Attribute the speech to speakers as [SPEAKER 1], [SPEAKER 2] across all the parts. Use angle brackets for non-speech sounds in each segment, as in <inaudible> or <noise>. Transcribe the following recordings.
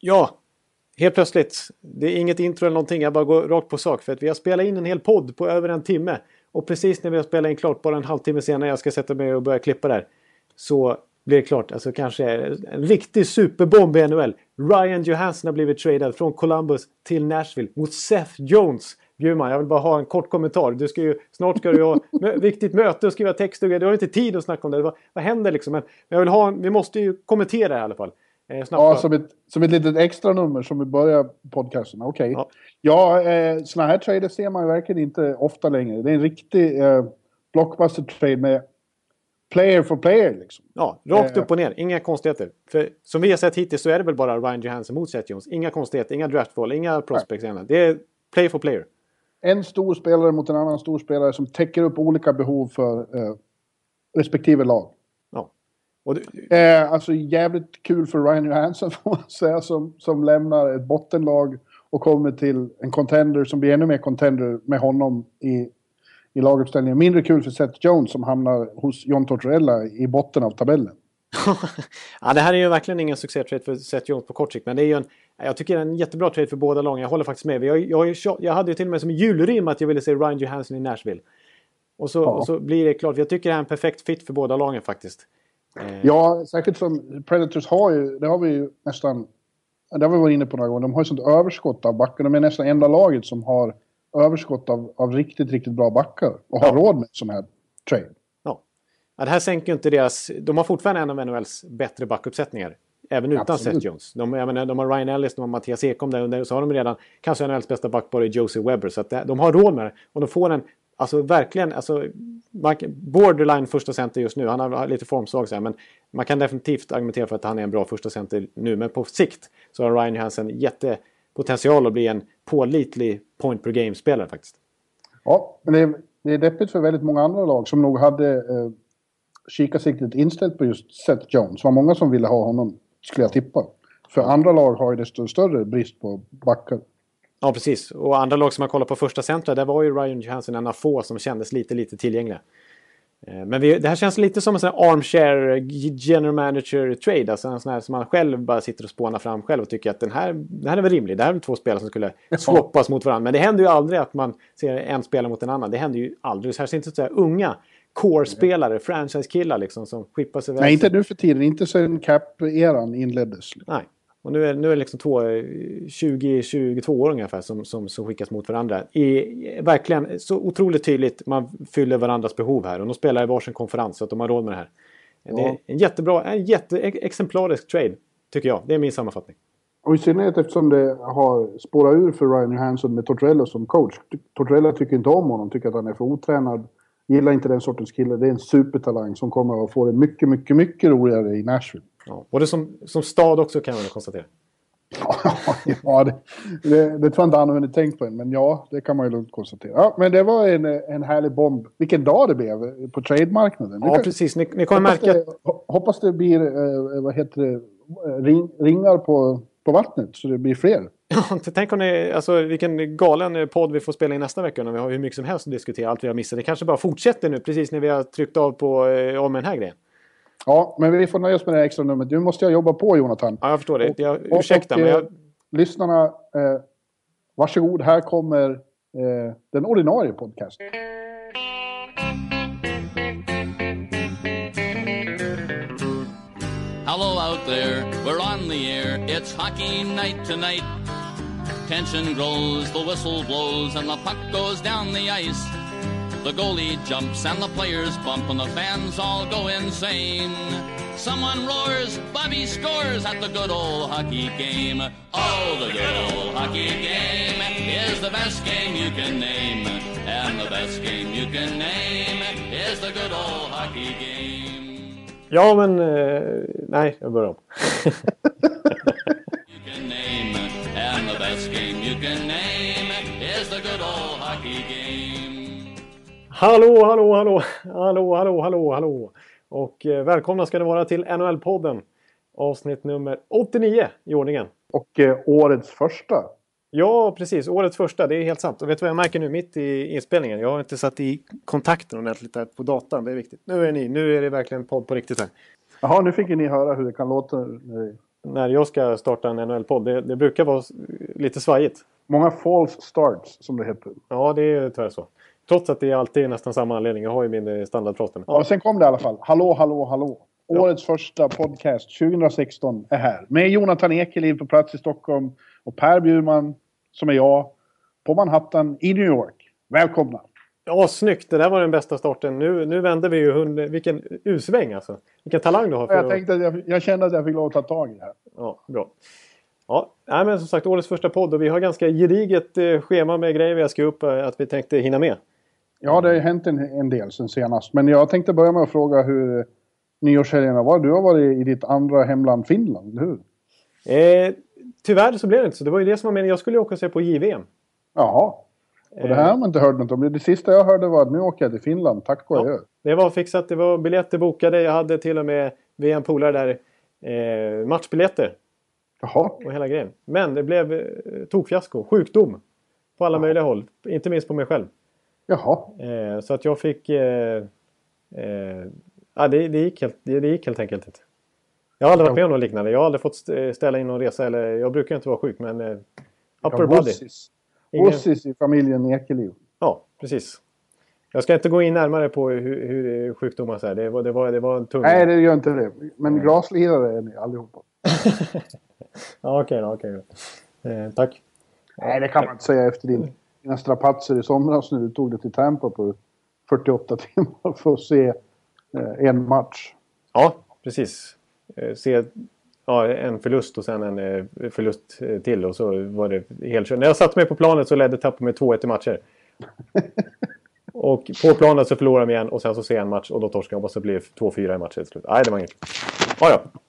[SPEAKER 1] Ja, helt plötsligt. Det är inget intro eller någonting, jag bara går rakt på sak. För att vi har spelat in en hel podd på över en timme. Och precis när vi har spelat in klart, bara en halvtimme senare jag ska sätta mig och börja klippa där. Så blir det klart, alltså kanske en riktig superbomb i NHL. Ryan Johansson har blivit tradad från Columbus till Nashville mot Seth Jones. Bjurman, jag vill bara ha en kort kommentar. Du ska ju, snart ska du ha <laughs> viktigt möte och skriva text Du har inte tid att snacka om det. Vad, vad händer liksom? Men jag vill ha, vi måste ju kommentera i alla fall.
[SPEAKER 2] Eh, ja, som ett, som ett litet extra nummer som vi börjar podcasten. Okej. Okay. Ja, ja eh, sådana här trader ser man ju verkligen inte ofta längre. Det är en riktig eh, blockbuster-trade med player for player. Liksom.
[SPEAKER 1] Ja, rakt upp och ner. Inga konstigheter. För som vi har sett hittills så är det väl bara Ryan Johansson mot Seth Jones. Inga konstigheter, inga draftval, inga prospects. Nej. Det är player for player.
[SPEAKER 2] En stor spelare mot en annan stor spelare som täcker upp olika behov för eh, respektive lag. Du... Eh, alltså jävligt kul för Ryan Johansson <laughs> får man säga som, som lämnar ett bottenlag och kommer till en contender som blir ännu mer contender med honom i i laguppställningen. Mindre kul för Seth Jones som hamnar hos John Tortorella i botten av tabellen. <laughs>
[SPEAKER 1] ja, det här är ju verkligen ingen succétrade för Seth Jones på kort sikt. Men det är ju en, jag tycker det är en jättebra trade för båda lagen. Jag håller faktiskt med. Jag, jag, jag hade ju till och med som julrim att jag ville se Ryan Johansson i Nashville. Och så, ja. och så blir det klart. Jag tycker det är en perfekt fit för båda lagen faktiskt.
[SPEAKER 2] Eh. Ja, särskilt som Predators har ju, det har vi ju nästan, det har vi varit inne på några gånger, de har ju sånt överskott av backar. De är nästan enda laget som har överskott av, av riktigt, riktigt bra backar och har ja. råd med sån här trade.
[SPEAKER 1] Ja. ja, det här sänker ju inte deras... De har fortfarande en av NHLs bättre backuppsättningar. Även utan Absolut. Seth Jones. De, menar, de har Ryan Ellis, de har Mattias Ekholm där under. Så har de redan kanske NHLs bästa backbar i Josie Webber. Så att de har råd med det. Och de får en... Alltså verkligen, alltså, borderline första center just nu. Han har lite formsvag så här, men man kan definitivt argumentera för att han är en bra första center nu. Men på sikt så har Ryan Johansson jättepotential att bli en pålitlig point per game-spelare faktiskt.
[SPEAKER 2] Ja, men det är, det är deppigt för väldigt många andra lag som nog hade eh, kikarsiktet inställt på just Seth Jones. Det var många som ville ha honom, skulle jag tippa. För andra lag har ju desto större brist på backar.
[SPEAKER 1] Ja, precis. Och andra lag som har kollat på första centra, där var ju Ryan Johansson en av få som kändes lite, lite tillgängliga. Eh, men vi, det här känns lite som en sån här armchair general manager trade. Alltså en sån här som man själv bara sitter och spånar fram själv och tycker att den här, den här är väl rimlig. Det här är väl två spelare som skulle swappas mot varandra. Men det händer ju aldrig att man ser en spelare mot en annan. Det händer ju aldrig. Särskilt inte så här unga core-spelare, franchise-killar liksom som skippas iväg.
[SPEAKER 2] Nej, inte nu för tiden. Inte sen cap-eran inleddes.
[SPEAKER 1] Nej. Och nu är, nu är det liksom två 20-22 år ungefär som, som, som skickas mot varandra. I, verkligen så otroligt tydligt, man fyller varandras behov här. Och de spelar i varsin konferens så att de har råd med det här. Ja. Det är en jättebra, en jätteexemplarisk trade, tycker jag. Det är min sammanfattning.
[SPEAKER 2] Och i synnerhet eftersom det har spårat ur för Ryan Johansson med Tortorella som coach. Tortorella tycker inte om honom, tycker att han är för otränad. Gillar inte den sortens kille. Det är en supertalang som kommer att få det mycket, mycket, mycket roligare i Nashville.
[SPEAKER 1] Ja, både som, som stad också kan man konstatera. <laughs>
[SPEAKER 2] ja, det, det, det tror jag inte han har hunnit tänkt på än, men ja, det kan man ju lugnt konstatera. Ja, men det var en, en härlig bomb. Vilken dag det blev på trademarknaden.
[SPEAKER 1] Ja, precis. Ni, ni kommer
[SPEAKER 2] hoppas
[SPEAKER 1] märka...
[SPEAKER 2] Det, hoppas det blir, eh, vad heter det, ring, ringar på, på vattnet så det blir fler.
[SPEAKER 1] Ja, tänk om ni, alltså vilken galen podd vi får spela in nästa vecka när vi har hur mycket som helst att diskutera, allt vi har missat. Det kanske bara fortsätter nu precis när vi har tryckt av på eh, om den här grejen.
[SPEAKER 2] Ja, men vi får nöja oss med det extra numret. Nu måste jag jobba på Jonathan.
[SPEAKER 1] Ja, jag förstår det. Jag, ursäkta, och, och, men jag...
[SPEAKER 2] Lyssnarna, eh, varsågod. Här kommer eh, den ordinarie podcasten. Hello out there, we're on the air. It's hockey night tonight. Tension grows, the whistle blows, and the puck goes down the ice. The goalie jumps and the players bump and the fans all go insane. Someone roars, Bobby scores at the good old hockey game. Oh, the good old hockey game is the best game you can name. And the best game you can name is the good old hockey game.
[SPEAKER 1] Ja, men... Eh, nej, jag börjar om. <laughs>
[SPEAKER 2] name, and the best game you can name is the good old hockey game.
[SPEAKER 1] Hallå, hallå, hallå, hallå, hallå, hallå, hallå. Och eh, välkomna ska ni vara till NHL-podden. Avsnitt nummer 89 i ordningen.
[SPEAKER 2] Och eh, årets första.
[SPEAKER 1] Ja, precis. Årets första, det är helt sant. Och vet du vad jag märker nu mitt i inspelningen? Jag har inte satt i kontakten ordentligt där på datorn. Det är viktigt. Nu är ni, nu är det verkligen podd på riktigt här.
[SPEAKER 2] Jaha, nu fick ni höra hur det kan låta när
[SPEAKER 1] jag ska starta en NHL-podd. Det, det brukar vara lite svajigt.
[SPEAKER 2] Många false starts, som det heter.
[SPEAKER 1] Ja, det är tyvärr så. Trots att det är alltid nästan samma anledning. Jag har ju min eh, standardfrosten.
[SPEAKER 2] Ja, sen kom det i alla fall. Hallå, hallå, hallå. Årets första podcast 2016 är här. Med Jonathan Ekeliv på plats i Stockholm och Per Bjurman, som är jag, på Manhattan i New York. Välkomna!
[SPEAKER 1] Ja, snyggt! Det där var den bästa starten. Nu, nu vänder vi ju hund... Vilken U-sväng alltså. Vilken talang du har. För
[SPEAKER 2] Jag tänkte jag, jag kände att jag fick lov att ta tag i det här.
[SPEAKER 1] Ja, bra. Ja, nej, men som sagt årets första podd och vi har ganska gediget eh, schema med grejer vi ska upp eh, att vi tänkte hinna med.
[SPEAKER 2] Ja, det har hänt en, en del sen senast. Men jag tänkte börja med att fråga hur nyårshelgen har varit. Du har varit i ditt andra hemland Finland, eller hur?
[SPEAKER 1] Eh, tyvärr så blev det inte så. Det var ju det som var meningen. Jag skulle ju åka och se på JVM.
[SPEAKER 2] Jaha. Och det här har man inte hört något om. Det sista jag hörde var att nu åker jag till Finland. Tack och
[SPEAKER 1] Ja.
[SPEAKER 2] adjö.
[SPEAKER 1] Det var fixat. Det var biljetter bokade. Jag hade till och med via en polare där eh, matchbiljetter
[SPEAKER 2] Jaha.
[SPEAKER 1] och hela grejen. Men det blev eh, tokfiasko. Sjukdom. På alla möjliga håll. Inte minst på mig själv.
[SPEAKER 2] Jaha.
[SPEAKER 1] Eh, så att jag fick... Eh, eh, ja, det, det, gick helt, det, det gick helt enkelt inte. Jag har aldrig varit med om något liknande. Jag har aldrig fått st- ställa in någon resa. Eller, jag brukar inte vara sjuk men... Eh, upper body.
[SPEAKER 2] Wossis i familjen Ekeliv.
[SPEAKER 1] Ja, precis. Jag ska inte gå in närmare på hur, hur sjukdomar så här. Det var, det var, det var en tung...
[SPEAKER 2] Nej, det gör inte det. Men graslirare är ni allihopa. <laughs>
[SPEAKER 1] Ja, okej då. Okej då. Eh, tack.
[SPEAKER 2] Nej, det kan man inte säga efter din, dina strapatser i somras när du tog dig till Tampa på 48 <laughs> timmar för att se eh, en match.
[SPEAKER 1] Ja, precis. Eh, se ja, en förlust och sen en eh, förlust eh, till och så var det helt kört. När jag satte mig på planet så ledde Tapper med 2-1 i matcher. <laughs> och på planet så förlorade de igen och sen så ser jag en match och då torskade de och så blir det 2-4 i matchen till slut. Nej, det var inget. Ja, ja.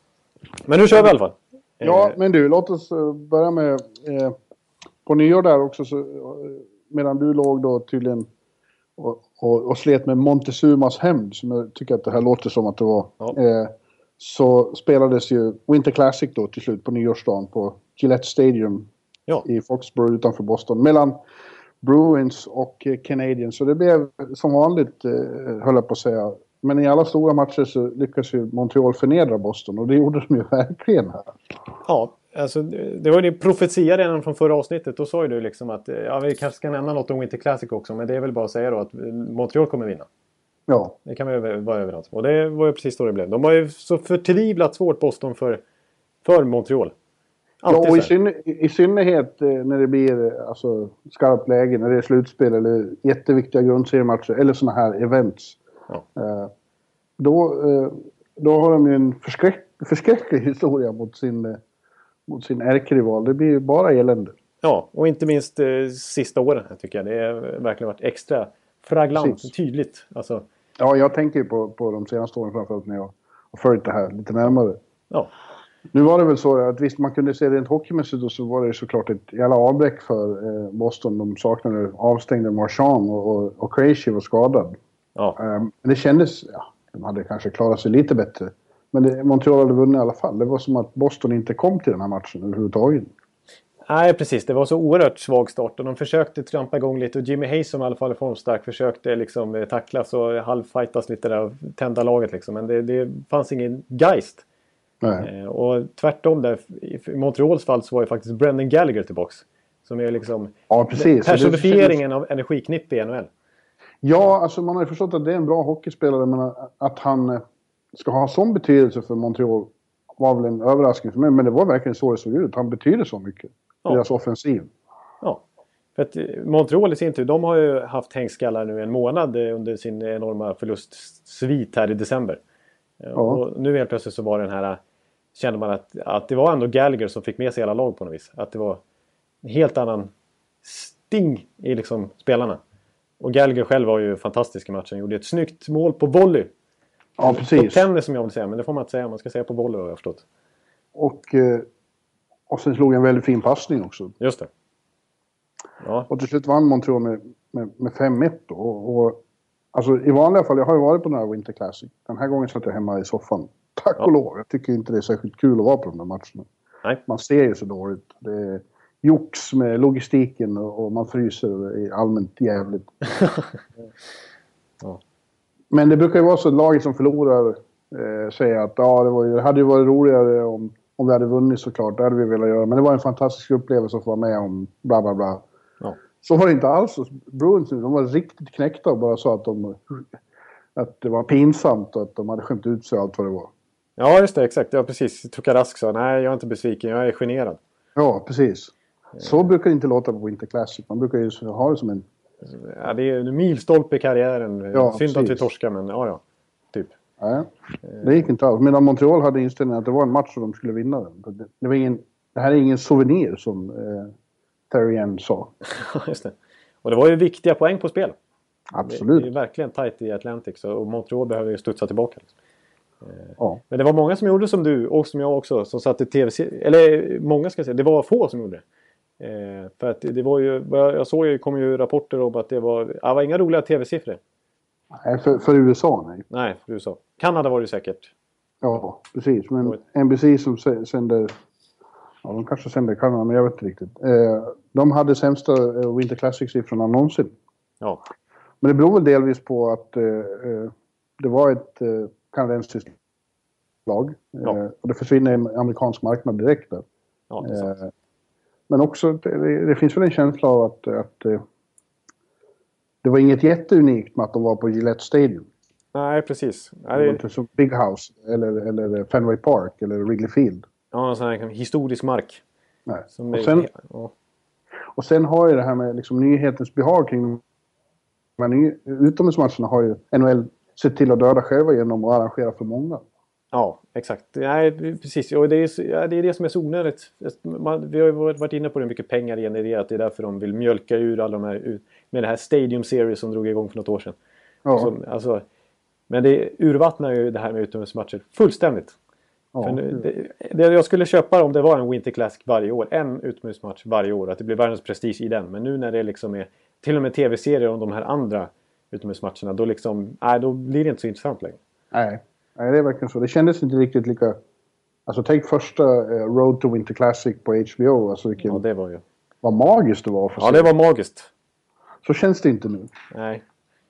[SPEAKER 1] Men nu kör vi i alla fall.
[SPEAKER 2] Ja,
[SPEAKER 1] Eh,
[SPEAKER 2] men du, låt oss börja med... Eh, på nyår där också, så, medan du låg då tydligen och, och, och slet med Montezumas hämnd, som jag tycker att det här låter som att det var.
[SPEAKER 1] Ja.
[SPEAKER 2] Eh, så spelades ju Winter Classic då till slut på nyårsdagen på Gillette Stadium
[SPEAKER 1] Ja.
[SPEAKER 2] i Foxborough utanför Boston. Mellan Bruins och eh, Canadiens. Så det blev som vanligt, eh, höll jag på att säga. Men i alla stora matcher så lyckas ju Montreal förnedra Boston och det gjorde de ju <laughs> verkligen här.
[SPEAKER 1] Ja, alltså det var ju din profetia redan från förra avsnittet. Då sa ju du liksom att eh, ja, vi kanske ska nämna något om Winter Classic också. Men det är väl bara att säga då att Montreal kommer vinna.
[SPEAKER 2] Ja,
[SPEAKER 1] Det kan vi vara överens om. Och det var ju precis så det blev. De har ju så förtvivlat svårt Boston för, för Montreal.
[SPEAKER 2] ja
[SPEAKER 1] Alltid
[SPEAKER 2] och i, synner, i synnerhet eh, när det blir alltså, skarpt läge, när det är slutspel eller jätteviktiga grundseriematcher eller såna här events.
[SPEAKER 1] Ja.
[SPEAKER 2] Eh, då, eh, då har de ju en förskräck, förskräcklig historia mot sin, mot sin ärkerival. Det blir ju bara elände.
[SPEAKER 1] Ja, och inte minst eh, sista åren tycker jag. Det har verkligen varit extra fraglant,
[SPEAKER 2] Precis.
[SPEAKER 1] tydligt. Alltså,
[SPEAKER 2] Ja, jag tänker ju på, på de senaste åren framförallt när jag har följt det här lite närmare.
[SPEAKER 1] ja.
[SPEAKER 2] Nu var det väl så att visst man kunde se rent hockeymässigt och så var det såklart ett jävla avbräck för eh, Boston. De saknade avstängda Marchand och, och, och Krejci var skadad.
[SPEAKER 1] ja.
[SPEAKER 2] Eh, men det kändes, ja, de hade kanske klarat sig lite bättre. Men det, Montreal hade vunnit i alla fall. Det var som att Boston inte kom till den här matchen överhuvudtaget.
[SPEAKER 1] Nej, precis. Det var så oerhört svag start och de försökte trampa igång lite och Jimmy Hayes som i alla fall är formstark försökte liksom eh, tacklas och halvfightas lite där och tända laget liksom. Men det, det fanns ingen geist.
[SPEAKER 2] Nej.
[SPEAKER 1] Eh, och tvärtom där, i Montreals fall så var ju faktiskt Brendan Gallagher tillbaks. Som är liksom
[SPEAKER 2] Ja, precis.
[SPEAKER 1] Personifieringen av energiknipp i NHL.
[SPEAKER 2] Ja, alltså man har ju förstått att det är en bra hockeyspelare, men att han eh, ska ha sån betydelse för Montreal var väl en överraskning för mig. Men det var verkligen så det såg ut. Han betyder så mycket.
[SPEAKER 1] Ja.
[SPEAKER 2] Deras offensiv.
[SPEAKER 1] Ja. För att eh, Montreal i sin tur, de har ju haft hängskallar nu en månad eh, under sin enorma förlustsvit här i december. Eh,
[SPEAKER 2] Ja.
[SPEAKER 1] Och nu helt plötsligt så var den här, kände man att, att det var ändå Gallagher som fick med sig hela lag på något vis. Att det var en helt annan sting i liksom spelarna. Och Gallagher själv var ju fantastisk i matchen. Gjorde ett snyggt mål på volley.
[SPEAKER 2] Ja,
[SPEAKER 1] På
[SPEAKER 2] precis.
[SPEAKER 1] tennis som jag vill säga, men det får man inte säga. Man ska säga på volley har jag förstått.
[SPEAKER 2] Och, eh, och sen slog en väldigt fin passning också.
[SPEAKER 1] Just det. Ja,
[SPEAKER 2] Och till slut vann Montreal med, med, med 5-1 då. Och, och, alltså i vanliga fall, jag har ju varit på den här Winter Classic. Den här gången satt jag hemma i soffan. Tack
[SPEAKER 1] Ja.
[SPEAKER 2] och lov. Jag tycker inte det är särskilt kul att vara på de där matcherna.
[SPEAKER 1] nej.
[SPEAKER 2] Man ser ju så dåligt. Det är jox med logistiken och, och man fryser är allmänt jävligt. <laughs>
[SPEAKER 1] Ja.
[SPEAKER 2] Men det brukar ju vara så att laget som förlorar eh, säger att ja, det, var det hade ju varit roligare om om vi hade vunnit såklart, det hade vi velat göra. Men det var en fantastisk upplevelse att få vara med om, bla bla bla.
[SPEAKER 1] Ja.
[SPEAKER 2] Så var det inte alls hos Bruins. De var riktigt knäckta och bara sa att, de, att det var pinsamt och att de hade skämt ut sig och allt vad det var.
[SPEAKER 1] Ja, just det. Exakt. Ja, precis. Tuka Rask sa nej, jag är inte besviken. Jag är generad.
[SPEAKER 2] Ja, precis. Så brukar det inte låta på Winter Classic. Man brukar ju ha det som en...
[SPEAKER 1] Ja, det är en milstolpe i karriären.
[SPEAKER 2] Ja,
[SPEAKER 1] Synd att vi
[SPEAKER 2] precis.
[SPEAKER 1] torskar, men ja, ja.
[SPEAKER 2] Nej, det gick inte alls. Medan Montreal hade inställningen att det var en match och de skulle vinna den. Det, det, var ingen, det här är ingen souvenir som eh, Terry Ann sa. <laughs>
[SPEAKER 1] just det. Och det var ju viktiga poäng på spel. Det, det
[SPEAKER 2] Absolut.
[SPEAKER 1] är verkligen tajt i Atlantic. Så, och Montreal behöver ju studsa tillbaka. Liksom.
[SPEAKER 2] Ja.
[SPEAKER 1] Men det var många som gjorde som du och som jag också. Som satte tv Eller många ska jag säga. Det var få som gjorde det. Eh, för att det var ju, jag såg ju, kom ju rapporter om att det var, det var inga roliga tv-siffror.
[SPEAKER 2] Nej, för, för USA, nej.
[SPEAKER 1] Nej, för USA. Kanada var det säkert.
[SPEAKER 2] Ja, precis. Men. NBC som sä- sänder... Ja, de kanske sänder Kanada, men jag vet inte riktigt. Eh, de hade sämsta eh, Winter Classic-siffrorna någonsin.
[SPEAKER 1] Ja,
[SPEAKER 2] Men det beror väl delvis på att eh, eh, det var ett eh, kanadensiskt lag.
[SPEAKER 1] Ja.
[SPEAKER 2] Eh, och det försvinner en amerikansk marknad direkt där.
[SPEAKER 1] ja.
[SPEAKER 2] Eh, men också, det, det finns väl en känsla av att, att eh, det var inget jätteunikt med att de var på Gillette Stadium.
[SPEAKER 1] Nej, precis.
[SPEAKER 2] Det var inte som Big House eller, eller Fenway Park eller Wrigley Field.
[SPEAKER 1] ja, en sån här historisk mark.
[SPEAKER 2] Nej.
[SPEAKER 1] Som
[SPEAKER 2] Och
[SPEAKER 1] är-
[SPEAKER 2] sen,
[SPEAKER 1] ja.
[SPEAKER 2] och sen har ju det här med liksom nyhetens behag kring de här utomhusmatcherna har ju NHL sett till att döda själva genom att arrangera för många.
[SPEAKER 1] Ja, exakt. Nej, precis. Och det, är, det är det som är så onödigt. Man, vi har ju varit varit inne på hur mycket pengar det genererat. Det är därför de vill mjölka ur alla de här... Med det här Stadium Series som drog igång för något år sedan.
[SPEAKER 2] Ja,
[SPEAKER 1] Som, alltså, men det urvattnar ju det här med utomhusmatcher fullständigt.
[SPEAKER 2] ja,
[SPEAKER 1] För nu, det, det jag skulle köpa om det var en Winter Classic varje år. En utomhusmatch varje år. Att det blir världens prestige i den. Men nu när det liksom är till och med tv-serier om de här andra utomhusmatcherna. Då, liksom, nej, då blir det inte så intressant längre.
[SPEAKER 2] nej. nej, det är verkligen så. Det kändes inte riktigt lika... Alltså tänk första eh, Road to Winter Classic på HBO. Alltså vilken,
[SPEAKER 1] Ja, det var ju...
[SPEAKER 2] vad magiskt det var få
[SPEAKER 1] Ja, det var magiskt.
[SPEAKER 2] Så känns det inte nu.
[SPEAKER 1] Nej.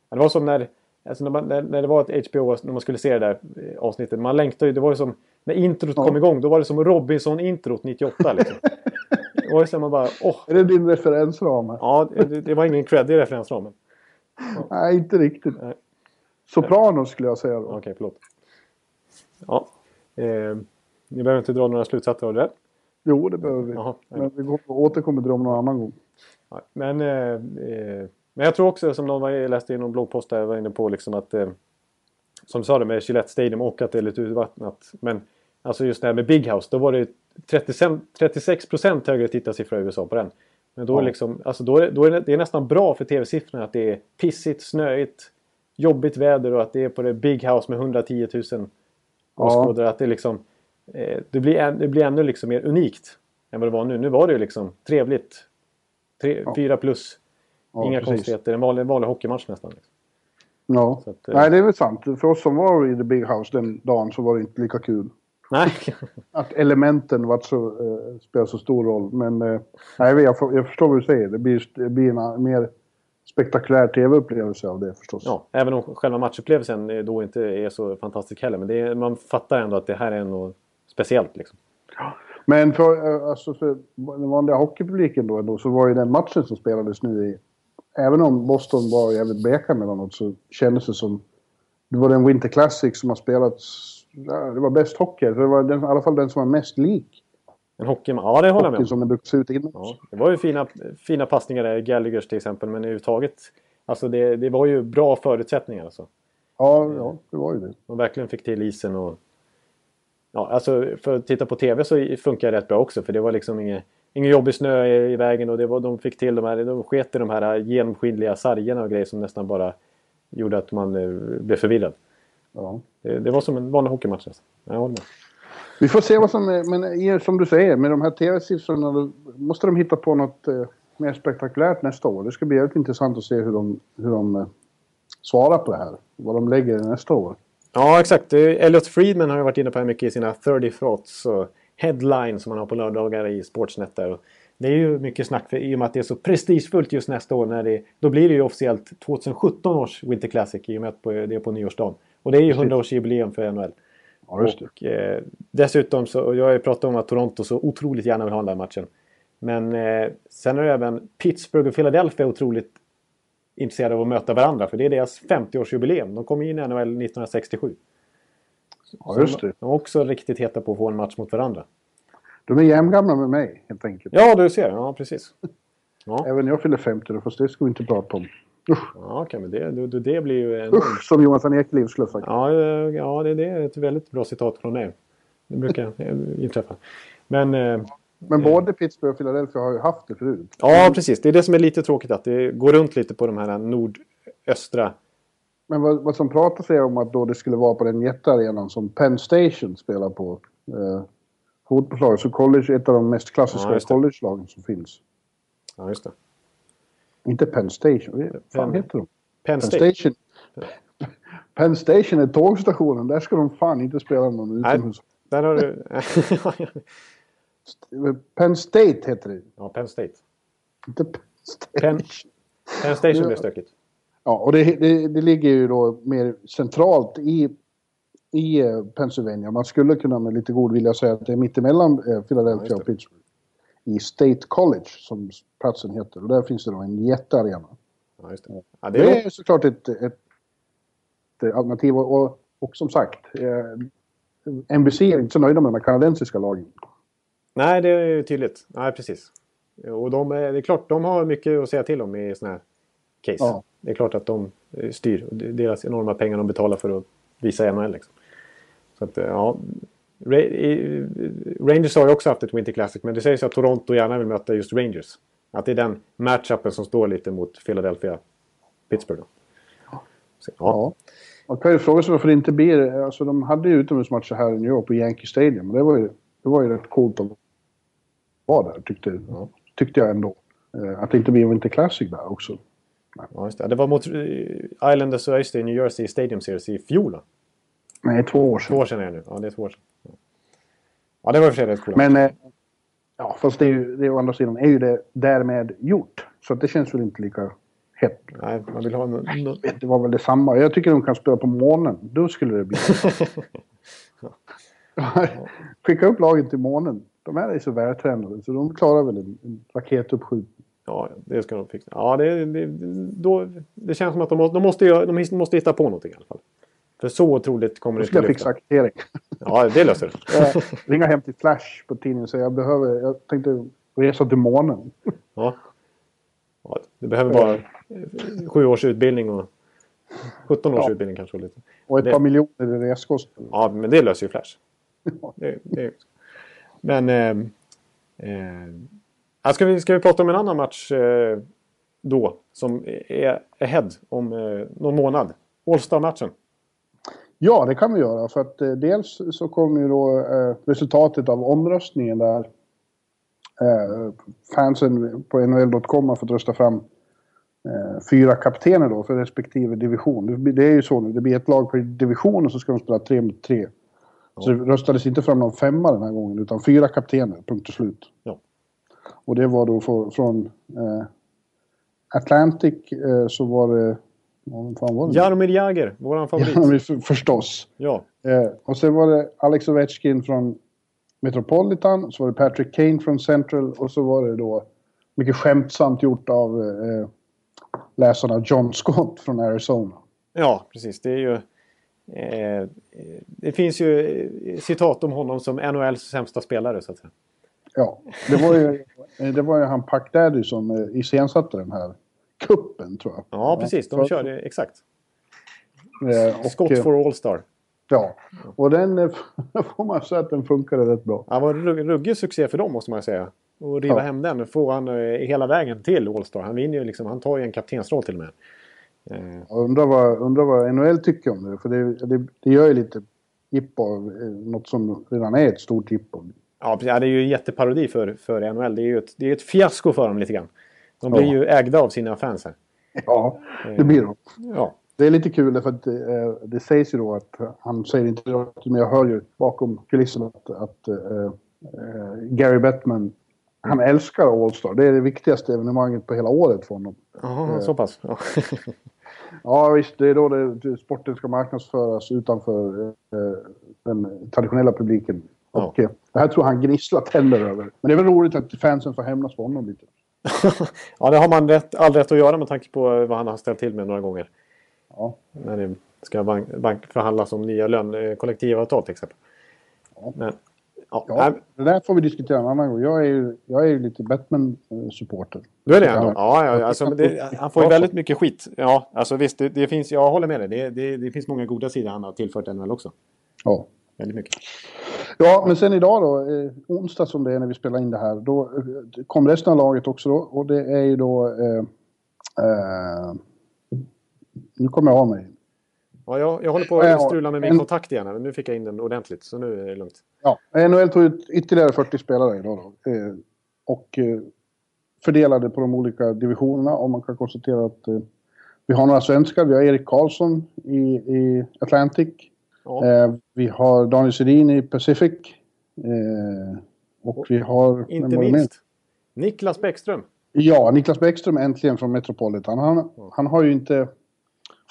[SPEAKER 1] Det var som när, alltså när, man, när, när det var ett HBO, när man skulle se det där eh, avsnittet. Man längtade ju. Det var ju som när introt
[SPEAKER 2] Ja.
[SPEAKER 1] kom igång. Då var det som Robinson-introt 98 liksom. <laughs> det var ju som man bara, åh.
[SPEAKER 2] Är det din referensram?
[SPEAKER 1] Ja, det, det var ingen creddig referensram.
[SPEAKER 2] Nej, inte riktigt.
[SPEAKER 1] Nej.
[SPEAKER 2] Sopranos skulle jag säga då.
[SPEAKER 1] Okej, förlåt. Ja. Eh, ni behöver inte dra några slutsatser av det.
[SPEAKER 2] Jo, det behöver vi.
[SPEAKER 1] Nej.
[SPEAKER 2] Men vi återkommer till dem någon annan gång.
[SPEAKER 1] Ja, Men, eh, eh, men jag tror också, som någon var, jag läste i någon bloggpost där jag var inne på, liksom att eh, som sa det med Gillette Stadium och att det är lite urvattnat. Men alltså just det här med Big House, då var det 35, 36% högre tittarsiffra i USA på den. Men då är,
[SPEAKER 2] Ja.
[SPEAKER 1] liksom, alltså då är, då är det, det är nästan bra för tv-siffrorna att det är pissigt, snöigt, jobbigt väder och att det är på det Big House med 110 000 åskådare. Att det liksom, eh, det, blir det blir ännu liksom mer unikt än vad det var nu. Nu var det ju liksom trevligt. Tre,
[SPEAKER 2] Ja.
[SPEAKER 1] Fyra plus.
[SPEAKER 2] Ja,
[SPEAKER 1] Inga
[SPEAKER 2] precis.
[SPEAKER 1] konstigheter. En vanlig, vanlig hockeymatch nästan. Liksom.
[SPEAKER 2] Ja.
[SPEAKER 1] Att, eh,
[SPEAKER 2] Nej, det är väl sant. För oss som var i The Big House den dagen så var det inte lika kul.
[SPEAKER 1] Nej. <laughs>
[SPEAKER 2] Att elementen var så, eh, spelar så stor roll. Men eh, nej, jag, jag förstår vad du säger. Det blir, det blir en mer spektakulär tv-upplevelse av det förstås.
[SPEAKER 1] ja, även om själva matchupplevelsen då inte är så fantastisk heller. Men är, man fattar ändå att det här är något speciellt. Liksom.
[SPEAKER 2] Men för, eh, alltså för den vanliga hockeypubliken då, då så var ju den matchen som spelades nu i... Även om Boston var jävligt beka mellanåt så kändes det som... Det var den Winter Classic som har spelats... Det var bäst hockey. Det var den, i alla fall den som var mest lik
[SPEAKER 1] En hockey, ja det håller jag med om.
[SPEAKER 2] som den brukar se ut.
[SPEAKER 1] Ja, det var ju fina, fina passningar där, Gallaghers till exempel. Men överhuvudtaget, alltså det, det var ju bra förutsättningar. Alltså.
[SPEAKER 2] Ja, ja, det var ju det.
[SPEAKER 1] De verkligen fick till isen och... Ja, alltså för att titta på TV så funkar det rätt bra också. För det var liksom ingen, ingen jobbig snö i, i vägen och det var, de fick till de här... De sket i de här genomskinliga sargerna och grejer som nästan bara gjorde att man eh, blev förvirrad.
[SPEAKER 2] Ja.
[SPEAKER 1] Det, det var som en vanlig hockeymatch. Alltså. Jag håller med.
[SPEAKER 2] Vi får se vad som är, men i- som du säger, med de här tv-siffrorna då måste de hitta på något eh, mer spektakulärt nästa år. Det ska bli jävligt intressant att se hur de, hur de eh, svarar på det här. Vad de lägger nästa år.
[SPEAKER 1] Ja, exakt. Elliot Friedman har ju varit inne på det här mycket i sina 30 thoughts och headline som han har på lördagar i Sportsnet. Där. Det är ju mycket snack för, i och med att det är så prestigefullt just nästa år. När det, då blir det ju officiellt 2017 års Winter Classic i och med att det är på nyårsdagen. Och det är ju 100-årsjubileum för NHL.
[SPEAKER 2] Ja, just det.
[SPEAKER 1] Och, eh, dessutom så, och jag har ju pratat om att Toronto så otroligt gärna vill ha den där matchen. Men eh, sen är det även Pittsburgh och Philadelphia otroligt intresserade av att möta varandra. För det är deras 50-årsjubileum. De kom in i NHL 1967.
[SPEAKER 2] Ja, just det.
[SPEAKER 1] De är också riktigt heta på att få en match mot varandra.
[SPEAKER 2] De är jämngamla med mig, helt enkelt.
[SPEAKER 1] Ja, du ser. Ja, precis. Ja, <laughs>
[SPEAKER 2] Även jag fyller 50 då, fast det ska vi inte prata om. Usch,
[SPEAKER 1] ja okej, men det, det, det blir ju en...
[SPEAKER 2] usch som Jonathan skulle ha sagt.
[SPEAKER 1] Ja, eh, ja det, det är ett väldigt bra citat från dig. Det brukar <laughs> inträffa. Men... eh,
[SPEAKER 2] Men både Pittsburgh och Philadelphia har ju haft det förut.
[SPEAKER 1] Ja, precis. Det är det som är lite tråkigt. Att det går runt lite på de här nordöstra...
[SPEAKER 2] Men vad, vad som pratas är om att då det skulle vara på den jättearenan som Penn Station spelar på. Eh, fotbollslaget. Så college är ett av de mest
[SPEAKER 1] Ja,
[SPEAKER 2] klassiska
[SPEAKER 1] det.
[SPEAKER 2] college-lagen som finns.
[SPEAKER 1] Ja, just det.
[SPEAKER 2] Inte Penn Station. Vad fan
[SPEAKER 1] Penn-
[SPEAKER 2] heter de?
[SPEAKER 1] Penn
[SPEAKER 2] Penn. Station. <laughs> Penn Station är tågstationen. Där ska de fan inte spela någon
[SPEAKER 1] Nej.
[SPEAKER 2] utomhus.
[SPEAKER 1] Där har du... <laughs> <laughs>
[SPEAKER 2] Penn State heter det.
[SPEAKER 1] ja, Penn State.
[SPEAKER 2] Inte Penn State.
[SPEAKER 1] Penn, Penn Station blir stökigt.
[SPEAKER 2] Ja, och det, det, det ligger ju då mer centralt i, i eh, Pennsylvania. Man skulle kunna med lite god vilja säga att det är mittemellan eh, Philadelphia och
[SPEAKER 1] det.
[SPEAKER 2] Pittsburgh. I State College, som platsen heter. Och där finns det då en jättearena.
[SPEAKER 1] Ja, just det. Ja, det
[SPEAKER 2] Det
[SPEAKER 1] är,
[SPEAKER 2] är såklart ett, ett, ett alternativ. Och, och, och som sagt, eh, NBC är inte så nöjda med de här kanadensiska lagen.
[SPEAKER 1] Nej, det är ju tydligt. Nej, precis. Och de, är- det är klart, de har mycket att säga till om i sådana här case.
[SPEAKER 2] Ja.
[SPEAKER 1] Det är klart att de eh, styr. Deras enorma pengar de betalar för att visa NHL. Liksom. Så att, eh, ja. Rangers har ju också haft ett Winter Classic, men det sägs att Toronto gärna vill möta just Rangers. Att det är den matchupen som står lite mot Philadelphia Pittsburgh. Då. Så, ja.
[SPEAKER 2] Ja. Man kan ju fråga sig varför det inte blir... Alltså de hade ju utomhusmatcher här i New York på Yankee Stadium. Det var ju, det var ju rätt coolt att vara där, tyckte, tyckte jag ändå. Eh, Att det inte blir Winter Classic där också.
[SPEAKER 1] Ja, just det. det var mot eh, Islanders och Öster i New Jersey Stadium Series i fjol. Då.
[SPEAKER 2] Nej, två år
[SPEAKER 1] Två
[SPEAKER 2] sedan.
[SPEAKER 1] år sedan är det nu. Ja, det är två år sedan. Ja, ja det var i och för sig rätt coolt.
[SPEAKER 2] Men... eh, Ja, fast det är ju, det å andra sidan är ju det därmed gjort. Så det känns väl inte lika hett.
[SPEAKER 1] Nej, man vill ha en... en-
[SPEAKER 2] Det var väl detsamma. Jag tycker de kan spela på månen. Då skulle det bli... <laughs> <laughs> Skicka upp lagen till månen. De här är så vältränade så de klarar väl en, en raketuppskjutning.
[SPEAKER 1] Ja, det ska de fixa. Ja, det, det, då, det känns som att de, måste- de, måste, de måste hitta på någonting i alla fall. För så otroligt kommer det
[SPEAKER 2] skulle jag
[SPEAKER 1] inte
[SPEAKER 2] fixa
[SPEAKER 1] lyfta.
[SPEAKER 2] raketering.
[SPEAKER 1] Ja, det löser du. <laughs>
[SPEAKER 2] Eh, ringa hem till Flash på tidningen och säga jag behöver, jag tänkte resa till månen.
[SPEAKER 1] Ja. Ja, det behöver bara sju års utbildning och 17 års
[SPEAKER 2] Ja.
[SPEAKER 1] utbildning kanske. och Lite.
[SPEAKER 2] Och ett
[SPEAKER 1] Det-
[SPEAKER 2] par miljoner i reskostnader.
[SPEAKER 1] Ja, men det löser ju Flash. <laughs> Det, det, men... Eh, eh, ska, vi, ska vi prata om en annan match eh, då? Som är ahead om eh, någon månad. All-Star-matchen.
[SPEAKER 2] Ja, det kan vi göra. För att eh, dels så kommer ju då eh, resultatet av omröstningen där eh, fansen på NHL.com har fått rösta fram eh, fyra kaptener då för respektive division. Det, det är ju så nu, det blir ett lag per division och så ska de spela tre mot tre. Så det röstades inte fram någon femma den här gången utan fyra kaptener, punkt och slut.
[SPEAKER 1] Ja.
[SPEAKER 2] Och det var då för, från eh, Atlantic eh, så var det... Fan var det?
[SPEAKER 1] Jaromir Jagr, våran favorit.
[SPEAKER 2] Ja, men för, förstås.
[SPEAKER 1] Ja,
[SPEAKER 2] Eh, och sen var det Alex Ovechkin från Metropolitan, så var det Patrick Kane från Central och så var det då mycket skämtsamt gjort av eh, läsarna John Scott från Arizona.
[SPEAKER 1] ja precis. Det är ju... Eh, det finns ju eh, citat om honom som NHLs sämsta spelare så att säga.
[SPEAKER 2] Ja, det var ju, eh, det var ju han Puck Daddy som eh, iscensatte den här kuppen tror jag.
[SPEAKER 1] Ja, precis. De körde exakt.
[SPEAKER 2] eh, och,
[SPEAKER 1] Scott
[SPEAKER 2] eh,
[SPEAKER 1] for All-Star.
[SPEAKER 2] Ja, och den eh, <laughs> får man säga att den funkade rätt bra.
[SPEAKER 1] Det var en rugg- ruggig succé för dem måste man säga. Och riva
[SPEAKER 2] Ja.
[SPEAKER 1] hem den. Få han eh, hela vägen till All-Star. Han vinner ju liksom. Han tar ju en kaptensroll till och med. Eh,
[SPEAKER 2] Jag undrar vad, undrar vad NHL tycker om det. För det, det, det gör ju lite jippo av eh, något som redan är ett stort jippo.
[SPEAKER 1] ja, det är ju en jätteparodi för, för NHL. Det är ju ett, det är ett fiasko för dem lite grann. De blir
[SPEAKER 2] Ja.
[SPEAKER 1] ju ägda av sina fans här.
[SPEAKER 2] Ja, det blir det.
[SPEAKER 1] Ja,
[SPEAKER 2] Det är lite kul för att eh, det sägs ju då att han säger inte det, men jag hör ju bakom kulisserna att, att eh, eh, Gary Bettman han älskar All-Star. Det är det viktigaste evenemanget på hela året för honom.
[SPEAKER 1] Jaha, så pass. Ja. <laughs>
[SPEAKER 2] Ja visst, det är då det, sporten ska marknadsföras utanför eh, den traditionella publiken.
[SPEAKER 1] Ja.
[SPEAKER 2] Och eh, det här tror jag han gnisslar tänder över. Men det är väl roligt att fansen får hämnas på honom lite. <laughs>
[SPEAKER 1] ja, det har man rätt, all rätt att göra med tanke på vad han har ställt till med några gånger.
[SPEAKER 2] Ja.
[SPEAKER 1] När det ska bank, bank förhandlas om nya lön, kollektivavtal till exempel.
[SPEAKER 2] Ja.
[SPEAKER 1] Men, ja,
[SPEAKER 2] Ja, det där får vi diskutera en annan gång. Jag är ju, jag är ju lite Batman-supporter.
[SPEAKER 1] Du är det ändå?
[SPEAKER 2] Ja.
[SPEAKER 1] Ja, ja alltså, det, han får ju väldigt mycket skit. Ja, alltså visst, det, det finns, jag håller med dig. Det, det, det finns många goda sidor han har tillfört NHL också.
[SPEAKER 2] Ja.
[SPEAKER 1] Väldigt mycket.
[SPEAKER 2] ja, men sen idag då, eh, onsdag som det är när vi spelar in det här, då eh, kom resten av laget också då. Och det är ju då... Eh, eh, nu kommer jag av mig.
[SPEAKER 1] Ja, jag, jag håller på att strula med min kontakt igen. Men nu fick jag in den ordentligt, så nu är det lugnt.
[SPEAKER 2] Ja, NHL tog ut ytterligare 40 spelare idag då. Eh, och eh, fördelade på de olika divisionerna. Och man kan konstatera att eh, vi har några svenskar. Vi har Erik Karlsson i, i Atlantic.
[SPEAKER 1] Ja.
[SPEAKER 2] Eh, vi har Daniel Sedin i Pacific. Eh, och vi har...
[SPEAKER 1] Inte minst Niklas Bäckström.
[SPEAKER 2] Ja, Niklas Bäckström äntligen från Metropolitan. Han, han har ju inte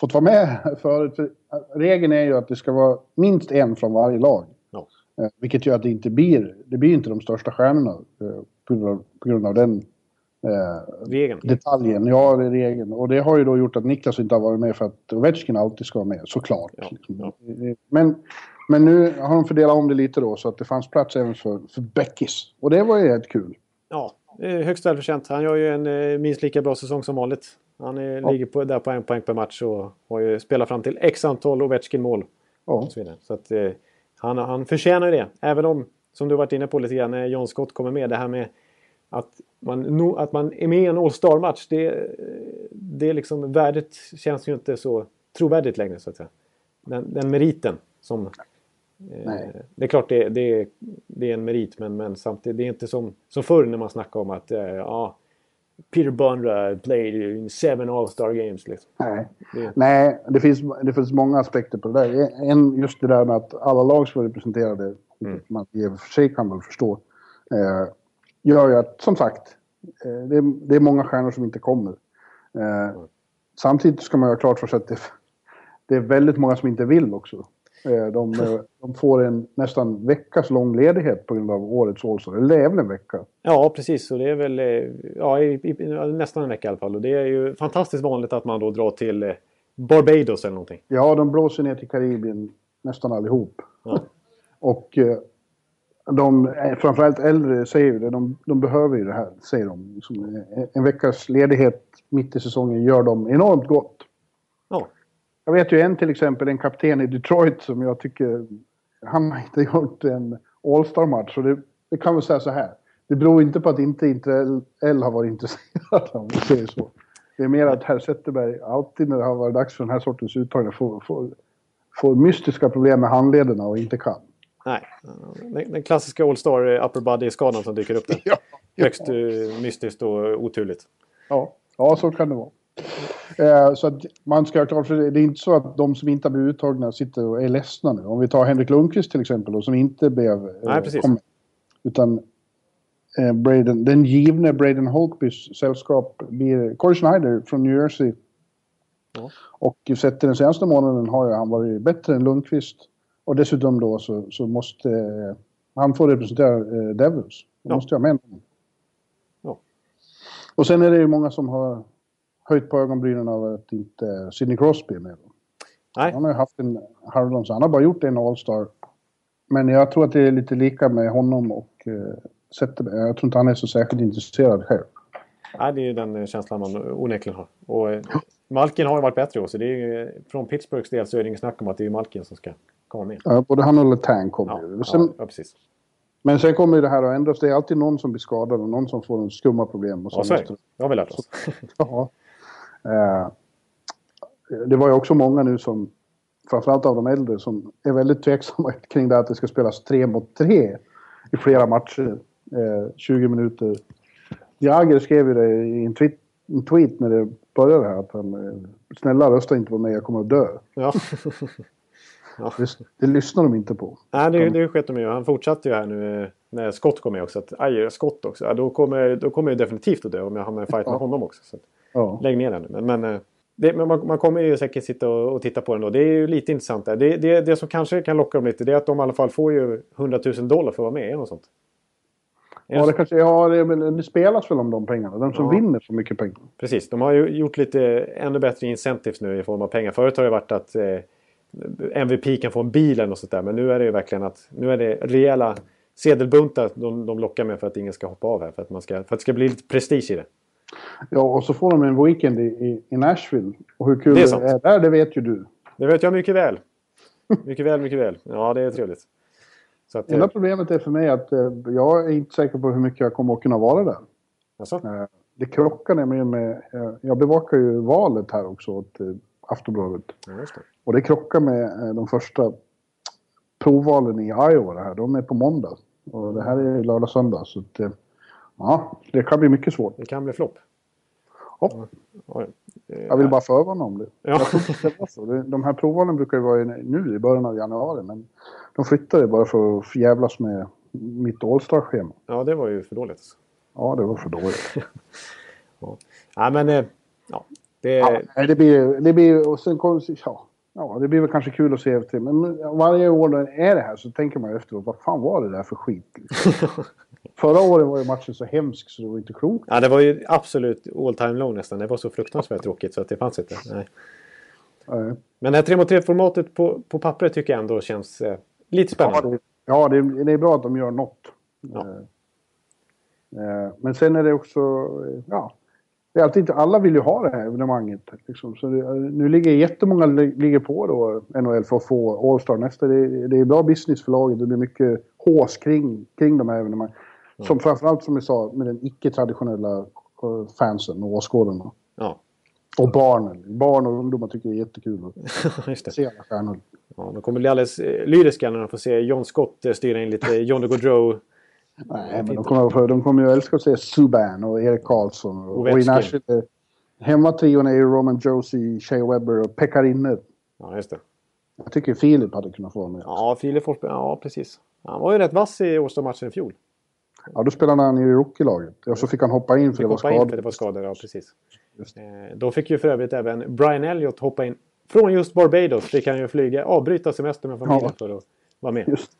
[SPEAKER 2] fått vara med förut. För regeln är ju att det ska vara minst en från varje lag.
[SPEAKER 1] Ja.
[SPEAKER 2] Eh, vilket gör att det inte blir, det blir inte de största stjärnorna eh, på, grund av, på grund av den eh,
[SPEAKER 1] Regeln.
[SPEAKER 2] detaljen. Ja, det är regeln. Och det har ju då gjort att Niklas inte har varit med för att Ovechkin alltid ska vara med, såklart.
[SPEAKER 1] Ja,
[SPEAKER 2] Liksom.
[SPEAKER 1] ja.
[SPEAKER 2] Men, men nu har de fördelat om det lite då så att det fanns plats även för, för Beckis. Och det var ju rätt kul.
[SPEAKER 1] Ja, högst välförtjänt. Han gör ju en eh, minst lika bra säsong som vanligt. Han är,
[SPEAKER 2] Ja.
[SPEAKER 1] ligger på, där på en poäng per match och har ju spelat fram till x antal Ovechkin-mål.
[SPEAKER 2] Ja.
[SPEAKER 1] så att, eh, han, han förtjänar det. Även om, som du varit inne på lite grann, när John Scott kommer med, det här med att man, no, att man är med i en All-Star-match. Det, det är liksom, värdet känns ju inte så trovärdigt längre så att säga. Den, den meriten som... Eh, det är klart det, det, det är en merit men, men samtidigt, det är inte som, som förr när man snackade om att eh, ja, Peter Bondra played in seven All-Star games. Liksom.
[SPEAKER 2] Nej.
[SPEAKER 1] Det,
[SPEAKER 2] Nej, det finns, det finns många aspekter på det där. En, just det där med att alla lag ska vara representerade, vilket man i och för sig kan väl förstå, eh, gör ju att, som sagt, eh, det, det är många stjärnor som inte kommer. Eh, Samtidigt ska man ha klart för sig att det, det är väldigt många som inte vill också. Eh, de, eh, de får en nästan veckas lång ledighet på grund av årets Allstar. Eller det är väl en vecka.
[SPEAKER 1] Ja, precis. Och det är väl eh, ja, i, i, nästan en vecka i alla fall. Och det är ju fantastiskt vanligt att man då drar till Barbados eller någonting.
[SPEAKER 2] Ja, de blåser ner till Karibien nästan allihop.
[SPEAKER 1] Ja. <laughs>
[SPEAKER 2] Och de, framförallt äldre säger det, de, de behöver ju det här, säger de. Liksom, en veckas ledighet mitt i säsongen gör dem enormt gott.
[SPEAKER 1] Ja,
[SPEAKER 2] Jag vet ju en till exempel, en kapten i Detroit som jag tycker, han har inte gjort en All-Star-match. Och det, det kan vi säga så här, det beror inte på att inte Inter L har varit intresserad om vi säger så. Det är mer att herr Zetterberg alltid när det har varit dags för den här sortens uttagningar får, får, får mystiska problem med handlederna och inte kan.
[SPEAKER 1] nej. Den, klassiska All-Star eh, upper body-skadan som dyker upp där. <laughs>
[SPEAKER 2] Ja.
[SPEAKER 1] Högst eh, mystiskt och oturligt.
[SPEAKER 2] Ja, ja så kan det vara. Eh, så att man ska ha klart för det, det är inte så att de som inte har blivit uttagna sitter och är ledsna nu. Om vi tar Henrik Lundqvist till exempel då, som inte blev... eh,
[SPEAKER 1] Nej, precis.
[SPEAKER 2] kom- utan eh, Braden, den givne Braden Holtbys sällskap blir Corey Schneider från New Jersey.
[SPEAKER 1] Ja.
[SPEAKER 2] Och sett till den senaste månaden har ju han varit bättre än Lundqvist. Och dessutom då så, så måste eh, han få representera eh, Devils. Då
[SPEAKER 1] Ja.
[SPEAKER 2] måste jag med honom.
[SPEAKER 1] Ja.
[SPEAKER 2] Och sen är det ju många som har höjt på ögonbrynen av att inte Sidney Crosby är med.
[SPEAKER 1] Nej,
[SPEAKER 2] Han har ju haft en halvdans, så han har bara gjort en All-Star. Men jag tror att det är lite lika med honom och eh, Zetterberg. Jag tror inte han är så särskilt intresserad själv.
[SPEAKER 1] nej, det är ju den eh, känslan man onekligen har. Och eh, Malkin har ju varit bättre också. Det är ju, från Pittsburghs del så är det inget snack om att det är Malkin som ska komma med.
[SPEAKER 2] Ja, både han och Letang kommer ju.
[SPEAKER 1] ja,
[SPEAKER 2] Sen,
[SPEAKER 1] ja precis.
[SPEAKER 2] Men sen kommer ju det här att ändras. Det är alltid någon som blir skadad och någon som får en skumma problem. Och
[SPEAKER 1] Ja, så är det. Det har vi lärt oss. <laughs>
[SPEAKER 2] Ja. Eh, det var ju också många nu som, framförallt av de äldre, som är väldigt tveksamma <laughs> kring det att det ska spelas tre mot tre i flera matcher. Eh, 20 minuter. Jagr skrev ju det i en tweet, en tweet när det började här att han, eh, snälla rösta inte på mig, jag kommer att dö.
[SPEAKER 1] Ja. <laughs>
[SPEAKER 2] Det, det lyssnar de inte på.
[SPEAKER 1] Nej, det, det sket de ju. Han fortsatte ju här nu eh, när Scott kom med också. Att, aj, Scott också. Ja, då kommer, då kommer jag definitivt att dö om jag hamnar i fight med
[SPEAKER 2] Ja.
[SPEAKER 1] honom också. Så
[SPEAKER 2] Ja.
[SPEAKER 1] lägg ner den nu. Men, men eh, det, men man, man kommer ju säkert sitta och, och, titta på den då. Det är ju lite intressant där. Det, det, det som kanske kan locka dem lite det är att de i alla fall får ju 100 000 dollar för att vara med. Eller något sånt.
[SPEAKER 2] Ja, det, kanske, ja det, men det spelas väl om de pengarna. De som ja. vinner så mycket pengar.
[SPEAKER 1] Precis. De har ju gjort lite ännu bättre incentives nu i form av pengar. Förut har det varit att eh, MVP kan få en bil eller något sånt där. Men nu är det ju verkligen att nu är det rejäla sedelbuntar de, de lockar med för att ingen ska hoppa av här. För att, man ska, för att det ska bli lite prestige i det.
[SPEAKER 2] Ja, och så får de en weekend i, i, Nashville. Och hur kul det är, det är där, det vet ju du.
[SPEAKER 1] Det vet jag mycket väl. Mycket väl, mycket väl. Ja, det är trevligt.
[SPEAKER 2] Så att, Enda eh, problemet är för mig att eh, jag är inte säker på hur mycket jag kommer att kunna vara där.
[SPEAKER 1] Alltså?
[SPEAKER 2] Eh, det krockar nämligen med... Eh, jag bevakar ju valet här också åt eh, Aftonbladet.
[SPEAKER 1] Ja, det.
[SPEAKER 2] Och det krockar med de första provvalen i Iowa. Här. De är på måndag. Och det här är lördag söndag. Så att, eh, ja, det kan bli mycket svårt.
[SPEAKER 1] Det kan bli flopp.
[SPEAKER 2] Ja. Jag vill bara förvarna om det. Ja. det var så. De här provvalen brukar ju vara nu i början av januari. Men de flyttade bara för att jävlas med mitt Allstar-schema.
[SPEAKER 1] Ja, det var ju för dåligt.
[SPEAKER 2] Ja, det var för dåligt. <laughs>
[SPEAKER 1] ja. ja, men... Eh, ja, det...
[SPEAKER 2] Ja, det blir... Det blir och sen kommer... Ja, ja, det blir väl kanske kul att se efter. Men varje år när det är det här så tänker man efteråt, vad fan var det där för skit? <laughs> Förra året var ju matchen så hemsk så det var inte klokt.
[SPEAKER 1] Ja, det var ju absolut all time low nästan. Det var så fruktansvärt tråkigt så att det fanns inte. Nej. Nej. Men det här 3 mot 3-formatet på, på pappret tycker jag ändå känns eh, lite spännande.
[SPEAKER 2] Ja, det, ja det, det, är bra att de gör något. Ja. Eh, eh men sen är det också, eh, ja, det är alltid inte, alla vill ju ha det här evenemanget. Liksom. Så det, nu ligger jättemånga ligger på då NHL för att få All-Star nästa. Det, det är bra business för laget. Det blir mycket hås kring, kring de här evenemangen. Mm. Som framförallt som vi sa med den icke-traditionella eh, fansen och åskådarna.
[SPEAKER 1] Ja.
[SPEAKER 2] Och barnen. Barn och ungdomar tycker det är jättekul
[SPEAKER 1] att <laughs> se alla stjärnor. Ja, de kommer bli alldeles eh, lyriska när de får se John Scott eh, styra in lite Johnny Gaudreau
[SPEAKER 2] Nej, men de kommer, de kommer ju älska att se Subban och Erik Karlsson. Och, och i Nashville, hemmatrion är ju Roman Josie, Shea Webber och Pekarinne.
[SPEAKER 1] Ja, just det.
[SPEAKER 2] Jag tycker Filip hade kunnat få med.
[SPEAKER 1] Ja, Filip Forsberg. Ja, precis. Han var ju rätt vass i Årsta-matchen i fjol.
[SPEAKER 2] Ja, då spelade han i rookie-laget. Och så fick han hoppa in för det var skador.
[SPEAKER 1] In för det var skador, ja precis. Eh, då fick ju för övrigt även Brian Elliott hoppa in. Från just Barbados fick han ju flyga, avbryta semestern med familjen ja. för att vara med. Just.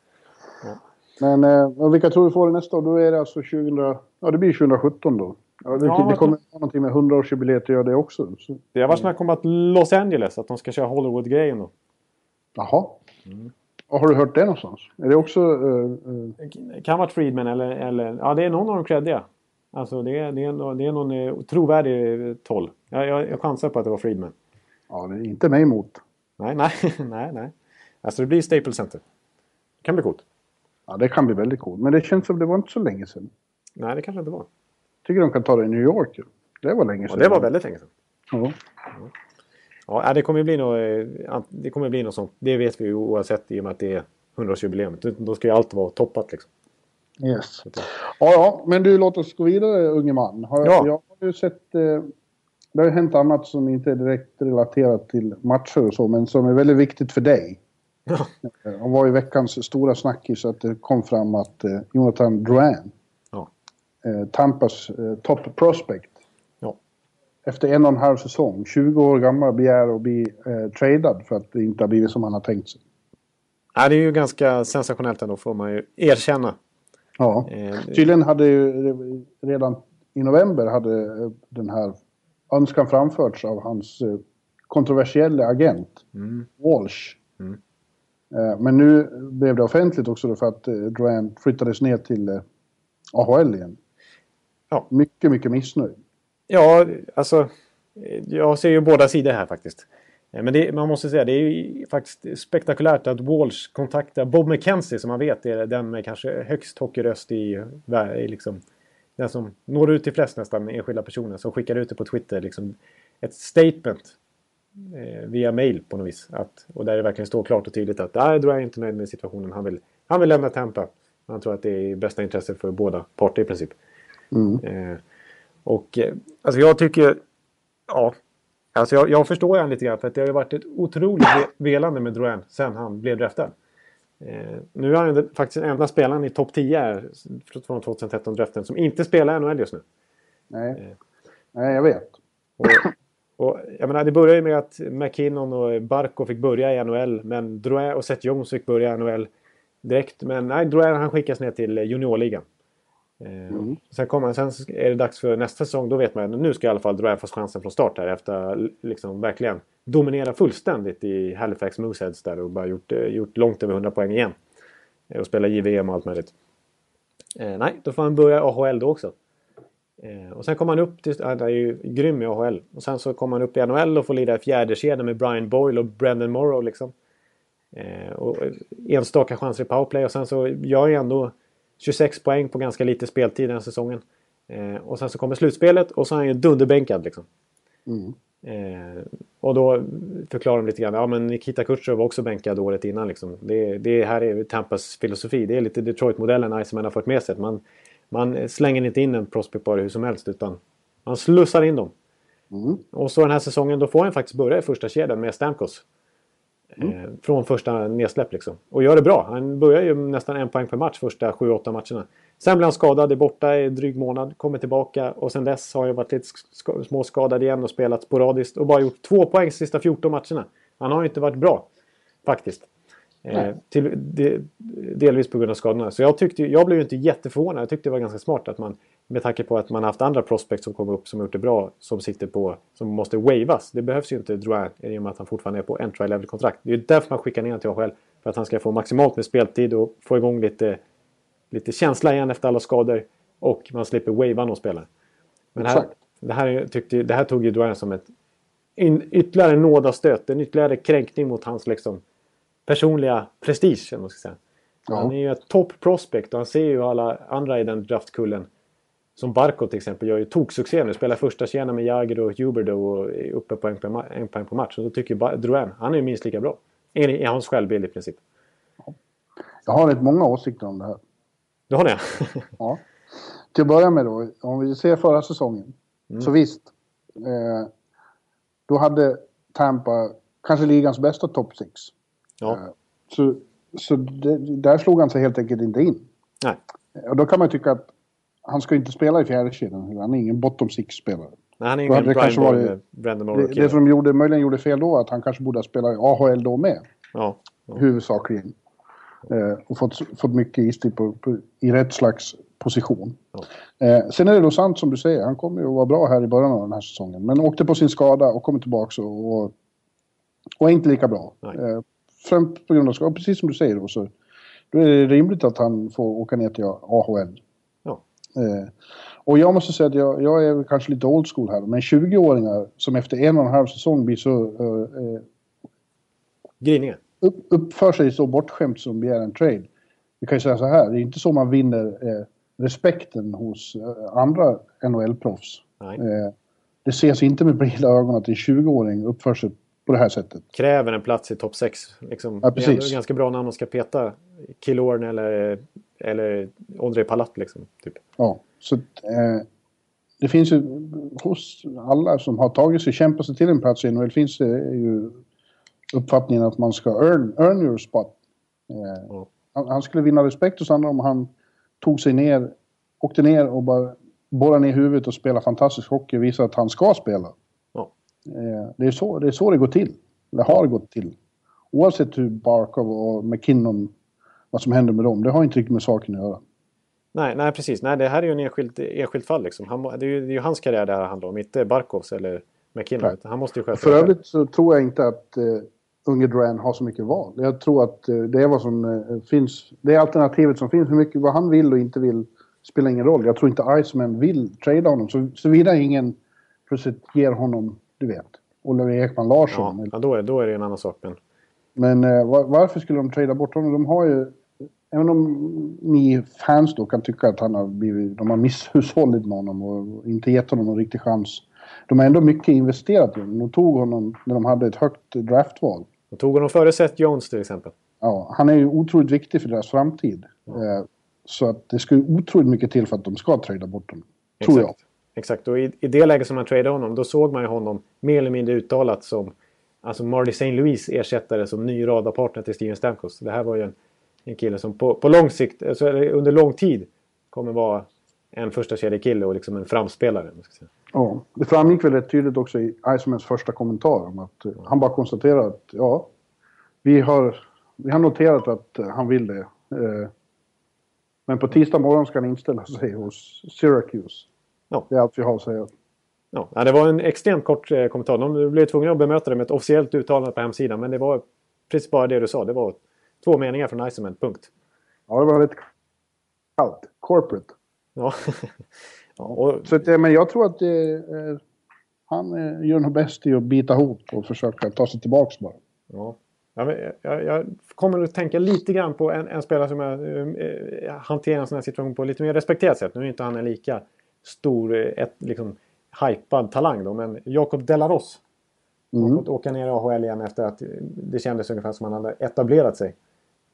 [SPEAKER 2] Ja. Men eh, vilka tror du får det nästa år? Då är det alltså 20... Ja, det blir 2017 då. Ja, det, ja, det kommer att ha någonting med 100-årsjubileet att göra det också. Så.
[SPEAKER 1] Det har varit snack om att Los Angeles, att de ska köra Hollywood-grejen då.
[SPEAKER 2] Jaha. Mm. Har du hört det någonstans? Är det också... Uh,
[SPEAKER 1] uh... Kan vara Friedman eller, eller... Ja, det är någon av de creddiga. Alltså det är, det är, det är någon eh, trovärdig toll. Jag, jag, jag chansar på att det var Friedman.
[SPEAKER 2] Ja, det är inte mig emot.
[SPEAKER 1] Nej, nej, <laughs> nej, nej. Alltså det blir Staples Center. Det kan bli coolt.
[SPEAKER 2] Ja, det kan bli väldigt coolt. Men det känns som det var inte så länge sedan.
[SPEAKER 1] Nej, det kanske inte var.
[SPEAKER 2] Tycker de kan ta det i New York. Det var länge sedan.
[SPEAKER 1] Ja, det var väldigt länge sedan.
[SPEAKER 2] Ja.
[SPEAKER 1] Ja, det kommer bli något, eh, det kommer bli något sånt. Det vet vi ju oavsett i och med att det är 100-årsjubileum. Då ska ju allt vara toppat liksom.
[SPEAKER 2] Yes. Ja, ja, men du låt oss gå vidare unge man. Har, ja. Jag har ju sett... Eh, det har ju hänt annat som inte är direkt relaterat till matcher och så, men som är väldigt viktigt för dig. Ja. Han var ju veckans stora snackis att det kom fram att eh, Jonathan Drouin, ja. eh, Tampas eh, top prospect, ja. efter en och en halv säsong, 20 år gammal, begär att bli eh, tradad för att det inte har blivit som han har tänkt sig.
[SPEAKER 1] Ja, det är ju ganska sensationellt ändå, får man ju erkänna.
[SPEAKER 2] Ja, eh, tydligen hade ju redan i november hade eh, den här önskan framförts av hans eh, kontroversiella agent, mm. Walsh. Mm. Eh, men nu blev det offentligt också för att eh, Duran flyttades ner till eh, AHL igen. Ja. Mycket, mycket missnöjd.
[SPEAKER 1] Ja, alltså jag ser ju båda sidor här faktiskt. Men det, man måste säga det är ju faktiskt spektakulärt att Walsh kontaktar Bob McKenzie som man vet är den med kanske högst hockeyröst i, i liksom, den som når ut till flest nästan enskilda personer som skickar ut det på Twitter. Liksom, ett statement via mail på något vis. Att, och där det verkligen står klart och tydligt att där är inte nöjd med situationen. Han vill, han vill lämna Tampa. Han tror att det är i bästa intresse för båda parter i princip. Mm. Eh, och eh, alltså jag tycker... Ja. Alltså jag, jag förstår han lite grann för att det har ju varit ett otroligt velande med Drouin sen han blev draftad. Eh, nu är han faktiskt den enda spelaren i topp 10 från 2013 draften som inte spelar NHL just nu.
[SPEAKER 2] Nej, eh. Nej jag vet.
[SPEAKER 1] Och, Och jag menar, det började ju med att McKinnon och Barco fick börja i NHL. Men Drouin och Seth Jones fick börja i NHL direkt. Men nej, Drouin han skickas ner till juniorligan. Mm. Sen, kommer, sen är det dags för nästa säsong. Då vet man att nu ska i alla fall Drouin få chansen från start här. Efter liksom verkligen dominera fullständigt i Halifax Mooseheads där och bara gjort, gjort långt över 100 poäng igen. Och spela JVM och allt möjligt. Eh, nej, då får han börja AHL då också. Eh, och sen kommer han upp till... Han är ju grym i AHL. Och sen så kommer han upp i NHL och får lira i fjärde kedjan med Brian Boyle och Brendan Morrow liksom. Eh, och enstaka chanser i powerplay och sen så gör han ändå 26 poäng på ganska lite speltid den här säsongen. Eh, och sen så kommer slutspelet och så är han ju dunderbänkad liksom. Mm. Eh, och då förklarar de lite grann. Ja men Nikita Kutjerov var också bänkad året innan liksom. Det, det här är Tampas filosofi. Det är lite Detroit-modellen Iceman har fört med sig. Man, man slänger inte in en prospect bara hur som helst utan man slussar in dem. Mm. Och så den här säsongen då får han faktiskt börja i första kedjan med Stamkos. Mm. Eh, från första nedsläpp liksom. Och gör det bra. Han börjar ju nästan en poäng per match första 7-8 matcherna. Sen blir han skadad, är borta i dryg månad, kommer tillbaka och sen dess har han varit lite småskadad igen och spelat sporadiskt och bara gjort två poäng sista 14 matcherna. Han har ju inte varit bra faktiskt. Eh, till, de, delvis på grund av skadorna. Så jag, tyckte, jag blev ju inte jätteförvånad. Jag tyckte det var ganska smart att man med tanke på att man haft andra prospects som kom upp som gjort det bra som sitter på som måste wavas. Det behövs ju inte Drouin i och med att han fortfarande är på entry level kontrakt. Det är därför man skickar ner honom till AHL. För att han ska få maximalt med speltid och få igång lite, lite känsla igen efter alla skador. Och man slipper wava någon spelare. Men här, det, här tyckte, det här tog ju Drouin som ett in, ytterligare nådastöt. En ytterligare kränkning mot hans liksom, personliga prestige. Man ska säga. Ja. Han är ju ett top prospect och han ser ju alla andra i den draftkullen. Som Barco till exempel gör ju toksuccé nu. Spelar första tjena med Jagr och Huberdo och är uppe på en, en poäng på match. Och då tycker Drouin, han är ju minst lika bra. I hans självbild i princip.
[SPEAKER 2] Jag har rätt många åsikter om det här.
[SPEAKER 1] Du har det?
[SPEAKER 2] ja. Till att börja med då, om vi ser förra säsongen. Mm. Så visst. Eh, då hade Tampa kanske ligans bästa topp 6. Ja. Eh, så så det, där slog han sig helt enkelt inte in.
[SPEAKER 1] Nej.
[SPEAKER 2] Och då kan man tycka att han ska inte spela i fjärde kedjan. Han är ingen bottom six-spelare.
[SPEAKER 1] Nej, han är ingen Brian Boyle, Brandon
[SPEAKER 2] Moore. Det, det som gjorde, möjligen gjorde fel då, att han kanske borde ha spelat i AHL då med.
[SPEAKER 1] Ja. ja.
[SPEAKER 2] Huvudsakligen. Eh, och fått, fått mycket istid på, på, i rätt slags position. Ja. Eh, sen är det då sant som du säger, han kommer ju att vara bra här i början av den här säsongen. Men åkte på sin skada och kommer tillbaka och, och, och är inte lika bra. Eh, främst på grund av skada, precis som du säger då, så då är det rimligt att han får åka ner till AHL.
[SPEAKER 1] Ja.
[SPEAKER 2] Eh, och jag måste säga att jag, jag är kanske lite old school här, men 20-åringar som efter en och en halv säsong blir så... Eh, eh
[SPEAKER 1] Griniga?
[SPEAKER 2] Upp, uppför sig så bortskämt som begär en trade. Vi kan ju säga så här, det är inte så man vinner eh, respekten hos eh, andra NHL-proffs. Eh, det ses inte med breda ögon att en 20-åring uppför sig på det här sättet.
[SPEAKER 1] Kräver en plats i topp 6. Liksom,
[SPEAKER 2] ja, precis.
[SPEAKER 1] Det är ganska bra när man ska peta Killorn eller, eller Ondrej Palat. Liksom, typ.
[SPEAKER 2] Ja, så eh, det finns ju hos alla som har tagit sig, kämpat sig till en plats i NHL finns det ju uppfattningen att man ska earn, earn your spot. Eh, ja. han, han, skulle vinna respekt hos andra om han tog sig ner, åkte ner och bara borrade ner huvudet och spelade fantastisk hockey och visade att han ska spela. Eh, det är, så, det är så det går till. Det har gått till. Oavsett hur Barkov och McKinnon, vad som händer med dem, det har inte riktigt med saken att göra.
[SPEAKER 1] Nej, nej precis. Nej, det här är ju en enskild, enskild fall. Liksom. Han, det, är ju, det är ju hans karriär det här handlar om, inte Barkovs eller McKinnon. Han måste ju sköta
[SPEAKER 2] För övrigt så tror jag inte att uh, unge Duran har så mycket val. Jag tror att uh, det är vad som uh, finns. Det är alternativet som finns. Hur mycket, vad han vill och inte vill spelar ingen roll. Jag tror inte Iceman vill trada honom. Så, såvida ingen plötsligt ger honom du vet. Oliver Ekman Larsson.
[SPEAKER 1] Ja, ja då, är, då är det en annan sak. Men,
[SPEAKER 2] men eh, var, varför skulle de trada bort honom? De har ju... Även om ni fans då kan tycka att han har blivit, de har misshushållit med honom och inte gett honom någon riktig chans. De har ändå mycket investerat i honom. De tog honom när de hade ett högt draftval.
[SPEAKER 1] De tog honom före Seth Jones till exempel.
[SPEAKER 2] Ja, han är ju otroligt viktig för deras framtid. Ja. Eh, så att det skulle otroligt mycket till för att de ska trada bort honom. Exakt. Tror jag.
[SPEAKER 1] Exakt, och i, i det läget som man tradade honom då såg man ju honom mer eller mindre uttalat som alltså Marty St. Louis ersättare som ny radarpartner till Steven Stamkos. Det här var ju en, en kille som på, på lång sikt, alltså under lång tid kommer vara en första kedjekille och liksom en framspelare. Ska säga.
[SPEAKER 2] Ja, det framgick väl rätt tydligt också i Icermans första kommentar om att uh, han bara konstaterar att ja, vi har, vi har noterat att uh, han vill det. Uh, men på tisdag morgon ska han inställa sig hos Syracuse. Ja. Det är allt vi har att säga.
[SPEAKER 1] Ja, det var en extremt kort eh, kommentar. De blev tvungna att bemöta det med ett officiellt uttalande på hemsidan. Men det var precis bara det du sa. Det var två meningar från Iceman, punkt.
[SPEAKER 2] Ja, det var rätt kallt. Corporate.
[SPEAKER 1] Ja. <laughs>
[SPEAKER 2] ja och... Så att, men jag tror att eh, han eh, gör nog bäst i att bita ihop och försöka ta sig tillbaka bara.
[SPEAKER 1] Ja. Jag, jag, jag, kommer att tänka lite grann på en, en spelare som jag eh, hanterar en sån här situation på lite mer respekterat sätt. Nu är inte han lika stor, eh, ett, liksom, hypad talang då, men Jakob Delaros. Mm. har fått åka ner i AHL igen efter att det kändes ungefär som han hade etablerat sig.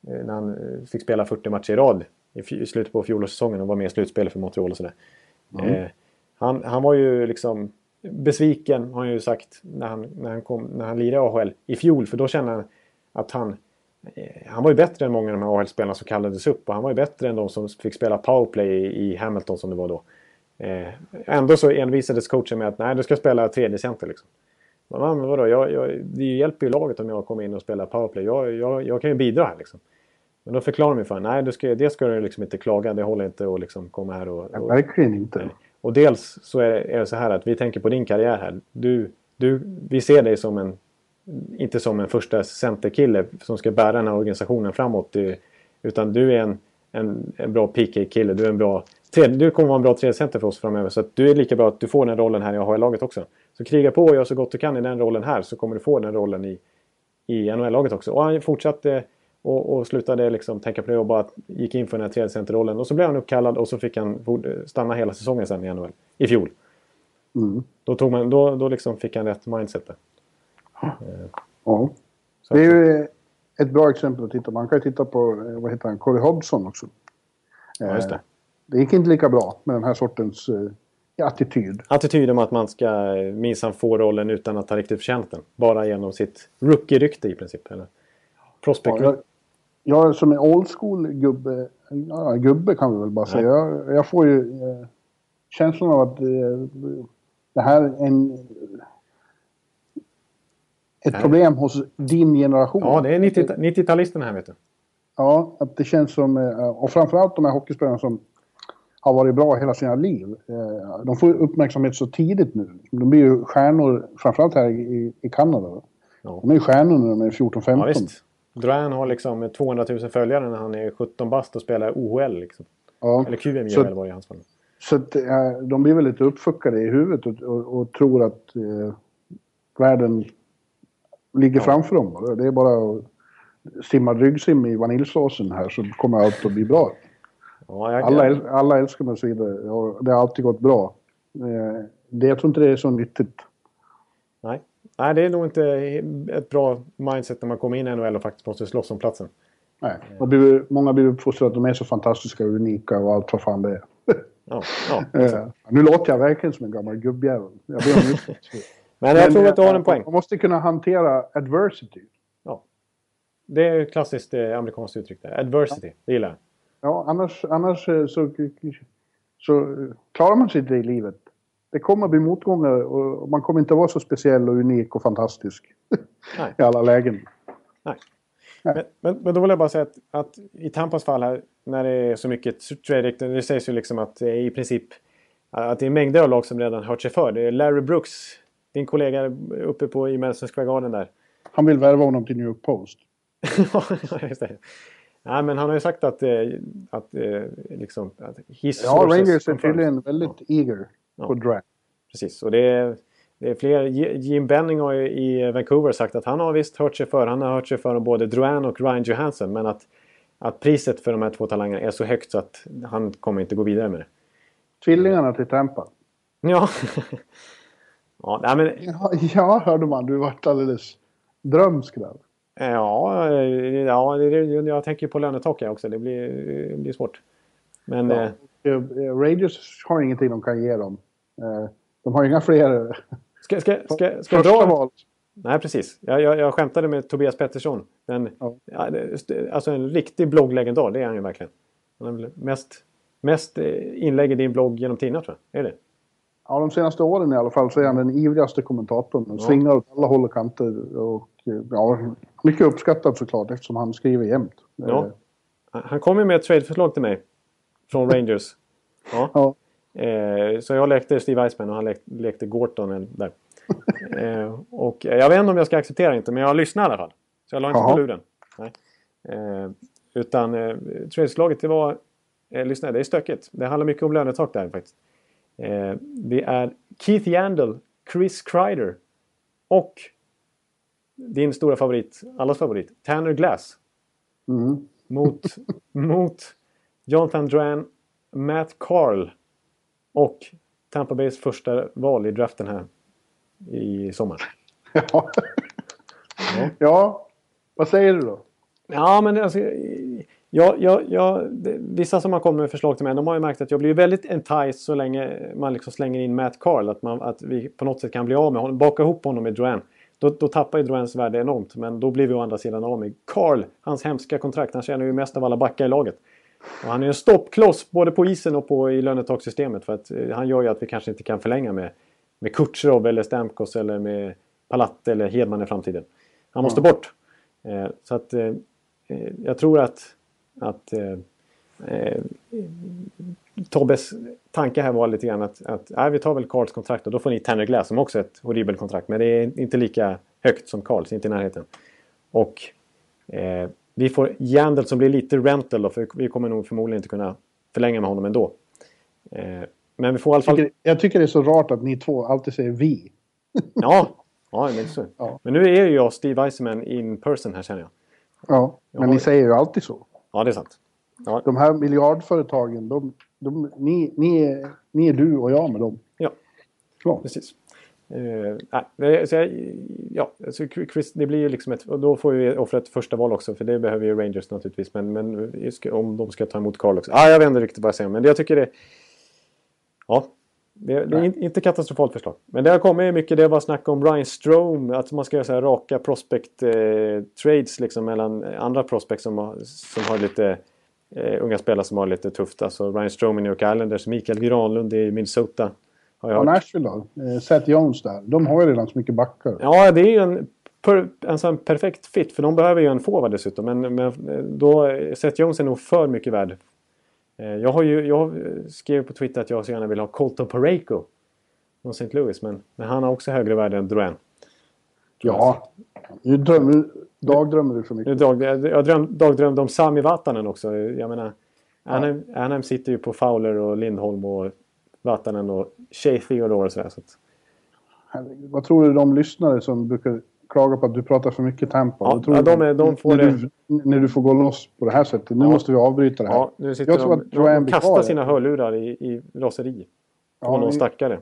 [SPEAKER 1] Eh, när han eh, fick spela 40 matcher i rad i slutet på fjolårssäsongen och var med i slutspelet för Montreal och sådär. Mm. Eh, han, han var ju liksom besviken har han ju sagt när han, när han, kom, när han lirade i AHL i fjol. För då kände han att han... Han var ju bättre än många av de här AHL-spelarna som kallades upp. Och han var ju bättre än de som fick spela powerplay i, i Hamilton som det var då. Eh, ändå så envisades coachen med att nej, du ska spela tredje center liksom. Men vadå, jag, jag, det hjälper ju laget om jag kommer in och spelar powerplay. Jag, jag, jag kan ju bidra här liksom. Men då förklarar de för nej, du ska, det ska du liksom inte klaga. Det håller inte att liksom komma här och... och
[SPEAKER 2] ja, verkligen inte. Nej.
[SPEAKER 1] Och dels så är det, är det, så här att vi tänker på din karriär här. Du, du, vi ser dig som en... Inte som en första centerkille som ska bära den här organisationen framåt. Utan du är en, en, en bra PK-kille. Du är en bra du kommer vara en bra tredjecenter för oss framöver. Så du är lika bra att du får den rollen här i AHL-laget också. Så kriga på och gör så gott du kan i den rollen här så kommer du få den rollen i, i NHL-laget också. Och han fortsatte och, och slutade liksom tänka på det och bara gick in för den här tredjecenterrollen. Och så blev han uppkallad och så fick han stanna hela säsongen sen i NHL. I fjol. Mm. Då, tog man, då, då liksom fick han rätt mindset där.
[SPEAKER 2] Ja. Så det är ju ett bra exempel att titta på. Man kan ju titta på, eh, vad heter han, Corey Hodgson också.
[SPEAKER 1] Ja, just det
[SPEAKER 2] det gick inte lika bra med den här sortens eh, attityd.
[SPEAKER 1] Attityd om att man ska eh, minsann få rollen utan att ha riktigt förtjänat den. Bara genom sitt rookie-rykte i princip. Eller prospect ja, jag,
[SPEAKER 2] jag som är old school-gubbe, ja, gubbe kan vi väl bara säga. Jag, jag, får ju eh, känslan av att eh, det här är en, ett Nej. problem hos din generation.
[SPEAKER 1] Ja, det är 90-talisterna 90 här vet du.
[SPEAKER 2] Ja, att det känns som, eh, och framförallt de här hockeyspelarna som har varit bra hela sina liv. Eh, de får uppmärksamhet så tidigt nu. De blir ju stjärnor, framförallt här i, i Kanada. Ja. De är ju stjärnor när de är 14-15. Ja, visst.
[SPEAKER 1] Duran har liksom 200 000 följare när han är 17 bast och spelar OHL. Liksom. Ja. Eller QMJ så, var i hans fall.
[SPEAKER 2] Så att, äh, de blir väl lite uppfuckade i huvudet och, och, och tror att äh, världen ligger ja. framför dem. Det är bara att simma ryggsim i vaniljsåsen här så kommer allt att bli bra. Ja, jag, alla, äl, alla älskar mig och det har alltid gått bra. Eh, det, jag tror inte det är så nyttigt.
[SPEAKER 1] Nej. Nej, det är nog inte ett bra mindset när man kommer in i NHL och faktiskt måste slåss om platsen.
[SPEAKER 2] Nej, och blir, många blir uppfostrade att de är så fantastiska och unika och allt vad fan det är. <laughs> Ja, ja, <laughs> eh, nu låter jag verkligen som en gammal gubbjävel. Jag ber om ursäkt. <laughs>
[SPEAKER 1] Men jag tror att du har en poäng.
[SPEAKER 2] Man måste kunna hantera adversity.
[SPEAKER 1] Ja. Det är ett klassiskt eh, amerikanskt uttryck där. Adversity, ja. det gillar jag.
[SPEAKER 2] Ja, annars, annars eh, så, så klarar man sig inte i livet. Det kommer att bli motgångar och man kommer inte att vara så speciell och unik och fantastisk i alla lägen.
[SPEAKER 1] Nej. Men, men, men, då vill jag bara säga att, att, i Tampas fall här, när det är så mycket trade det sägs ju liksom att det är i princip att det är mängder av lag som redan hört sig för. Det är Larry Brooks, din kollega uppe på i Madison Square Garden där.
[SPEAKER 2] Han vill värva honom till New York Post. <laughs>
[SPEAKER 1] ja, just det. Nej, men han har ju sagt att, eh, att, eh, liksom, att
[SPEAKER 2] his Ja, Rangers är tydligen väldigt ja. eager ja. på draft.
[SPEAKER 1] Precis, och det är, det är fler. Jim Benning har ju i Vancouver sagt att han har visst hört sig för. Han har hört sig för om både Drouin och Ryan Johansson. Men att, att priset för de här två talangerna är så högt så att han kommer inte gå vidare med det.
[SPEAKER 2] Tvillingarna till Tampa.
[SPEAKER 1] Ja. <laughs> ja, nej, men...
[SPEAKER 2] ja, ja, hörde man. Du vart alldeles drömsk där.
[SPEAKER 1] Ja, ja jag tänker på lönetaket också. Det blir, det blir svårt. Men, ja,
[SPEAKER 2] eh, Rangers har ingenting de kan ge dem. Eh, de har inga fler...
[SPEAKER 1] Ska, ska, <laughs> ska, ska Första dra... val. Nej, precis. Jag, jag, jag skämtade med Tobias Pettersson. En, ja. alltså en riktig blogglegendar, det är han ju verkligen. Han är mest, mest eh, inlägg i din blogg genom tiderna tror jag. Är det?
[SPEAKER 2] Ja, de senaste åren i alla fall så är han den ivrigaste kommentatorn. Han svingar åt alla håll och kanter. Och, eh, ja, mycket uppskattad såklart eftersom han skriver jämt.
[SPEAKER 1] Ja.
[SPEAKER 2] Eh,
[SPEAKER 1] Han kom ju med ett trade-förslag till mig. Från Rangers. Ja.
[SPEAKER 2] ja.
[SPEAKER 1] Eh, så jag lekte Steve Eisman och han lekte, lekte Gorton där. eh, och jag vet inte om jag ska acceptera inte, men jag lyssnar i alla fall. Så jag la inte
[SPEAKER 2] Jaha.
[SPEAKER 1] på luren. Nej. Eh, utan eh, trade-förslaget det var... Eh, lyssna, det är stökigt. Det handlar mycket om lönetak där faktiskt. Eh, det är Keith Yandel, Chris Kreider och din stora favorit, allas favorit, Tanner Glass.
[SPEAKER 2] Mm.
[SPEAKER 1] Mot, <laughs> mot Jonathan Duran, Matt Carl och Tampa Bays första val i draften här i sommar. <laughs>
[SPEAKER 2] Ja. ja. Vad säger du då?
[SPEAKER 1] Ja, men alltså... Ja, ja, ja, det, vissa som har kommit med förslag till mig, de har ju märkt att jag blir väldigt enticed så länge man liksom slänger in Matt Carl. Att, man, att vi på något sätt kan bli av med honom, baka ihop honom med Duran. Då, då tappar ju Durans värde enormt, men då blir vi å andra sidan av med Carl. Hans hemska kontrakt, han tjänar ju mest av alla backar i laget. Och han är en stoppkloss både på isen och på, i lönetakssystemet. För att eh, han gör ju att vi kanske inte kan förlänga med, med Kutjerov eller Stamkos eller med Palat eller Hedman i framtiden. Han måste bort. Eh, så att eh, eh, jag tror att, att eh, eh, Tobbes tanke här var lite grann att, att nej, vi tar väl Carls kontrakt och då får ni Tanner som också är ett horribelt kontrakt. Men det är inte lika högt som Carls, inte i närheten. Och eh, vi får Jandel som blir lite rental då, för vi kommer nog förmodligen inte kunna förlänga med honom ändå. Eh, men vi får i alla
[SPEAKER 2] Jag
[SPEAKER 1] fall...
[SPEAKER 2] tycker, jag tycker det är så rart att ni två alltid säger vi. <laughs>
[SPEAKER 1] Ja, ja, men, så.
[SPEAKER 2] Ja.
[SPEAKER 1] men nu är ju jag Steve Eisenman in person här känner jag.
[SPEAKER 2] Ja, men
[SPEAKER 1] Ja.
[SPEAKER 2] ni säger ju alltid så.
[SPEAKER 1] Ja, det är sant. Ja,
[SPEAKER 2] De här miljardföretagen, de, de, ni, ni, är, ni är du och jag med dem.
[SPEAKER 1] ja
[SPEAKER 2] Ja.
[SPEAKER 1] precis. Eh, nej, så jag, ja, så Chris, det blir ju liksom ett... Och då får vi offra ett första val också, för det behöver ju Rangers naturligtvis. Men, men om de ska ta emot Carl också. Ah, jag vet inte riktigt vad jag säger, men jag tycker det... Ja, det, det är in- inte katastrofalt förslag. Men det har kommit mycket, det var snack om Ryan Strome, att man ska göra så här raka prospect eh, trades liksom mellan andra prospects som som har lite eh, unga spelare som har lite tufft. Alltså Ryan Strome i New York Islanders, Mikael Granlund i Minnesota. Har jag
[SPEAKER 2] Och. Nashville då? Eh, Seth Jones där. De har ju redan så mycket backar.
[SPEAKER 1] Ja, det är ju en, per, en sån perfekt fit. För de behöver ju en forward dessutom. Men, men eh, då, Seth Jones är nog för mycket värd. Eh, Jag, har ju, jag skrev på Twitter att jag så gärna vill ha Colton Pareko. Från St. Louis. Men, men han har också högre värde än Drouin.
[SPEAKER 2] Ja. Nu drömmer, dagdrömmer du för mycket.
[SPEAKER 1] dag, jag dröm, dagdrömde om Sami Vatanen också. Jag menar, Anaheim, Anaheim sitter ju på Fowler och Lindholm och Vatanen och Shea Theodore och sådär. Så att,
[SPEAKER 2] Vad tror du de lyssnare som brukar klaga på att du pratar för mycket Tampa?
[SPEAKER 1] Ja,
[SPEAKER 2] tror
[SPEAKER 1] ja, de är- de får
[SPEAKER 2] när,
[SPEAKER 1] det-
[SPEAKER 2] du, när du får gå loss på det här sättet. Nu
[SPEAKER 1] Ja.
[SPEAKER 2] måste vi avbryta det här.
[SPEAKER 1] ja, nu sitter
[SPEAKER 2] Jag tror
[SPEAKER 1] de,
[SPEAKER 2] att
[SPEAKER 1] de, de kastar sina hörlurar i, i raseri. På
[SPEAKER 2] Ja,
[SPEAKER 1] någon
[SPEAKER 2] vi-
[SPEAKER 1] stackare.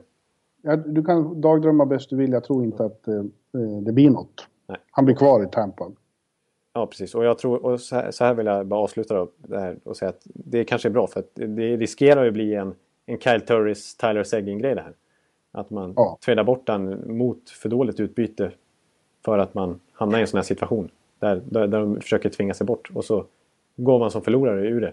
[SPEAKER 2] Ja, du kan dagdrömma bäst du vill. Jag tror inte att eh, det blir något.
[SPEAKER 1] Nej.
[SPEAKER 2] Han blir kvar i Tampa.
[SPEAKER 1] Ja, precis. Och jag tror, och så här, så här vill jag bara avsluta då, det här och säga att det kanske är bra för att det riskerar ju att bli en, en Kyle Turris, Tyler Seguin-grej det här. Att man
[SPEAKER 2] Ja.
[SPEAKER 1] trädar bort den mot för dåligt utbyte för att man hamnar i en sån här situation. Där, där, där de försöker tvinga sig bort och så går man som förlorare ur det.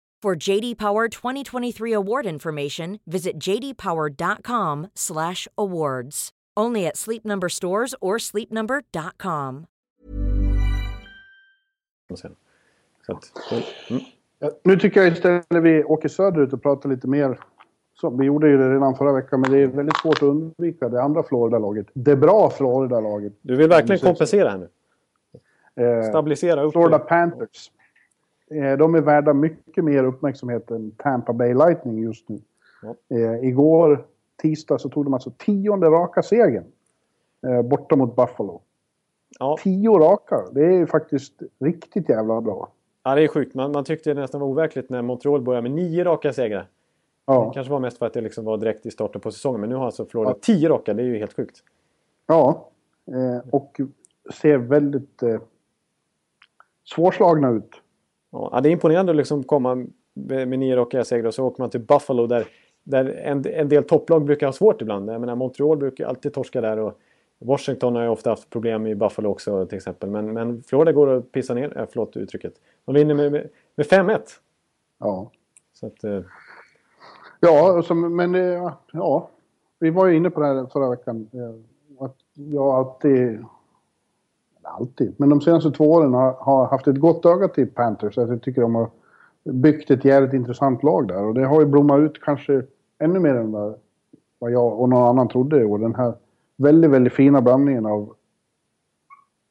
[SPEAKER 3] For JD Power 2023 award information, visit jdpower.com/awards. Only at Sleep Number stores or sleepnumber.com.
[SPEAKER 1] Mm,
[SPEAKER 2] Ja, Nu tycker jag istället vi åker söderut och pratar lite mer. Så, vi gjorde ju det redan förra veckan, men det är väldigt svårt att undvika det andra Florida-laget. Det bra Florida-laget.
[SPEAKER 1] du vill verkligen kompensera här nu.
[SPEAKER 2] Eh,
[SPEAKER 1] Stabilisera upp
[SPEAKER 2] Florida
[SPEAKER 1] det.
[SPEAKER 2] Panthers. Eh, de är värda mycket mer uppmärksamhet än Tampa Bay Lightning just nu.
[SPEAKER 1] Ja.
[SPEAKER 2] Eh, igår, tisdag, så tog de alltså tionde raka segern. Eh, borta mot Buffalo.
[SPEAKER 1] Ja,
[SPEAKER 2] Tio raka, det är faktiskt riktigt jävla bra.
[SPEAKER 1] Ja, det är sjukt. Man, man tyckte det nästan var overkligt när Montreal började med nio raka segrar.
[SPEAKER 2] Ja.
[SPEAKER 1] Det kanske var mest för att det liksom var direkt i starten på säsongen. Men nu har alltså Florida tio raka. Det är ju helt sjukt.
[SPEAKER 2] Ja, eh, och ser väldigt eh, svårslagna ut.
[SPEAKER 1] Ja, det är imponerande att liksom komma med nio raka segrar och så åker man till Buffalo där, där en, en del topplag brukar ha svårt ibland. Jag menar, Montreal brukar alltid torska där och Washington har ju ofta haft problem i Buffalo också till exempel. Men, men Florida går att pissa ner, äh, förlåt uttrycket. De vinner med, med, med 5-1.
[SPEAKER 2] Ja,
[SPEAKER 1] Så att, eh,
[SPEAKER 2] ja alltså, men eh, ja, vi var ju inne på det här förra veckan. eh, Att jag alltid, alltid, men de senaste två åren har, har haft ett gott öga till Panthers. Att jag tycker de har byggt ett jävligt intressant lag där. Och det har ju blommat ut kanske ännu mer än vad, vad jag och någon annan trodde. Och den här väldigt, väldigt fina blandningen av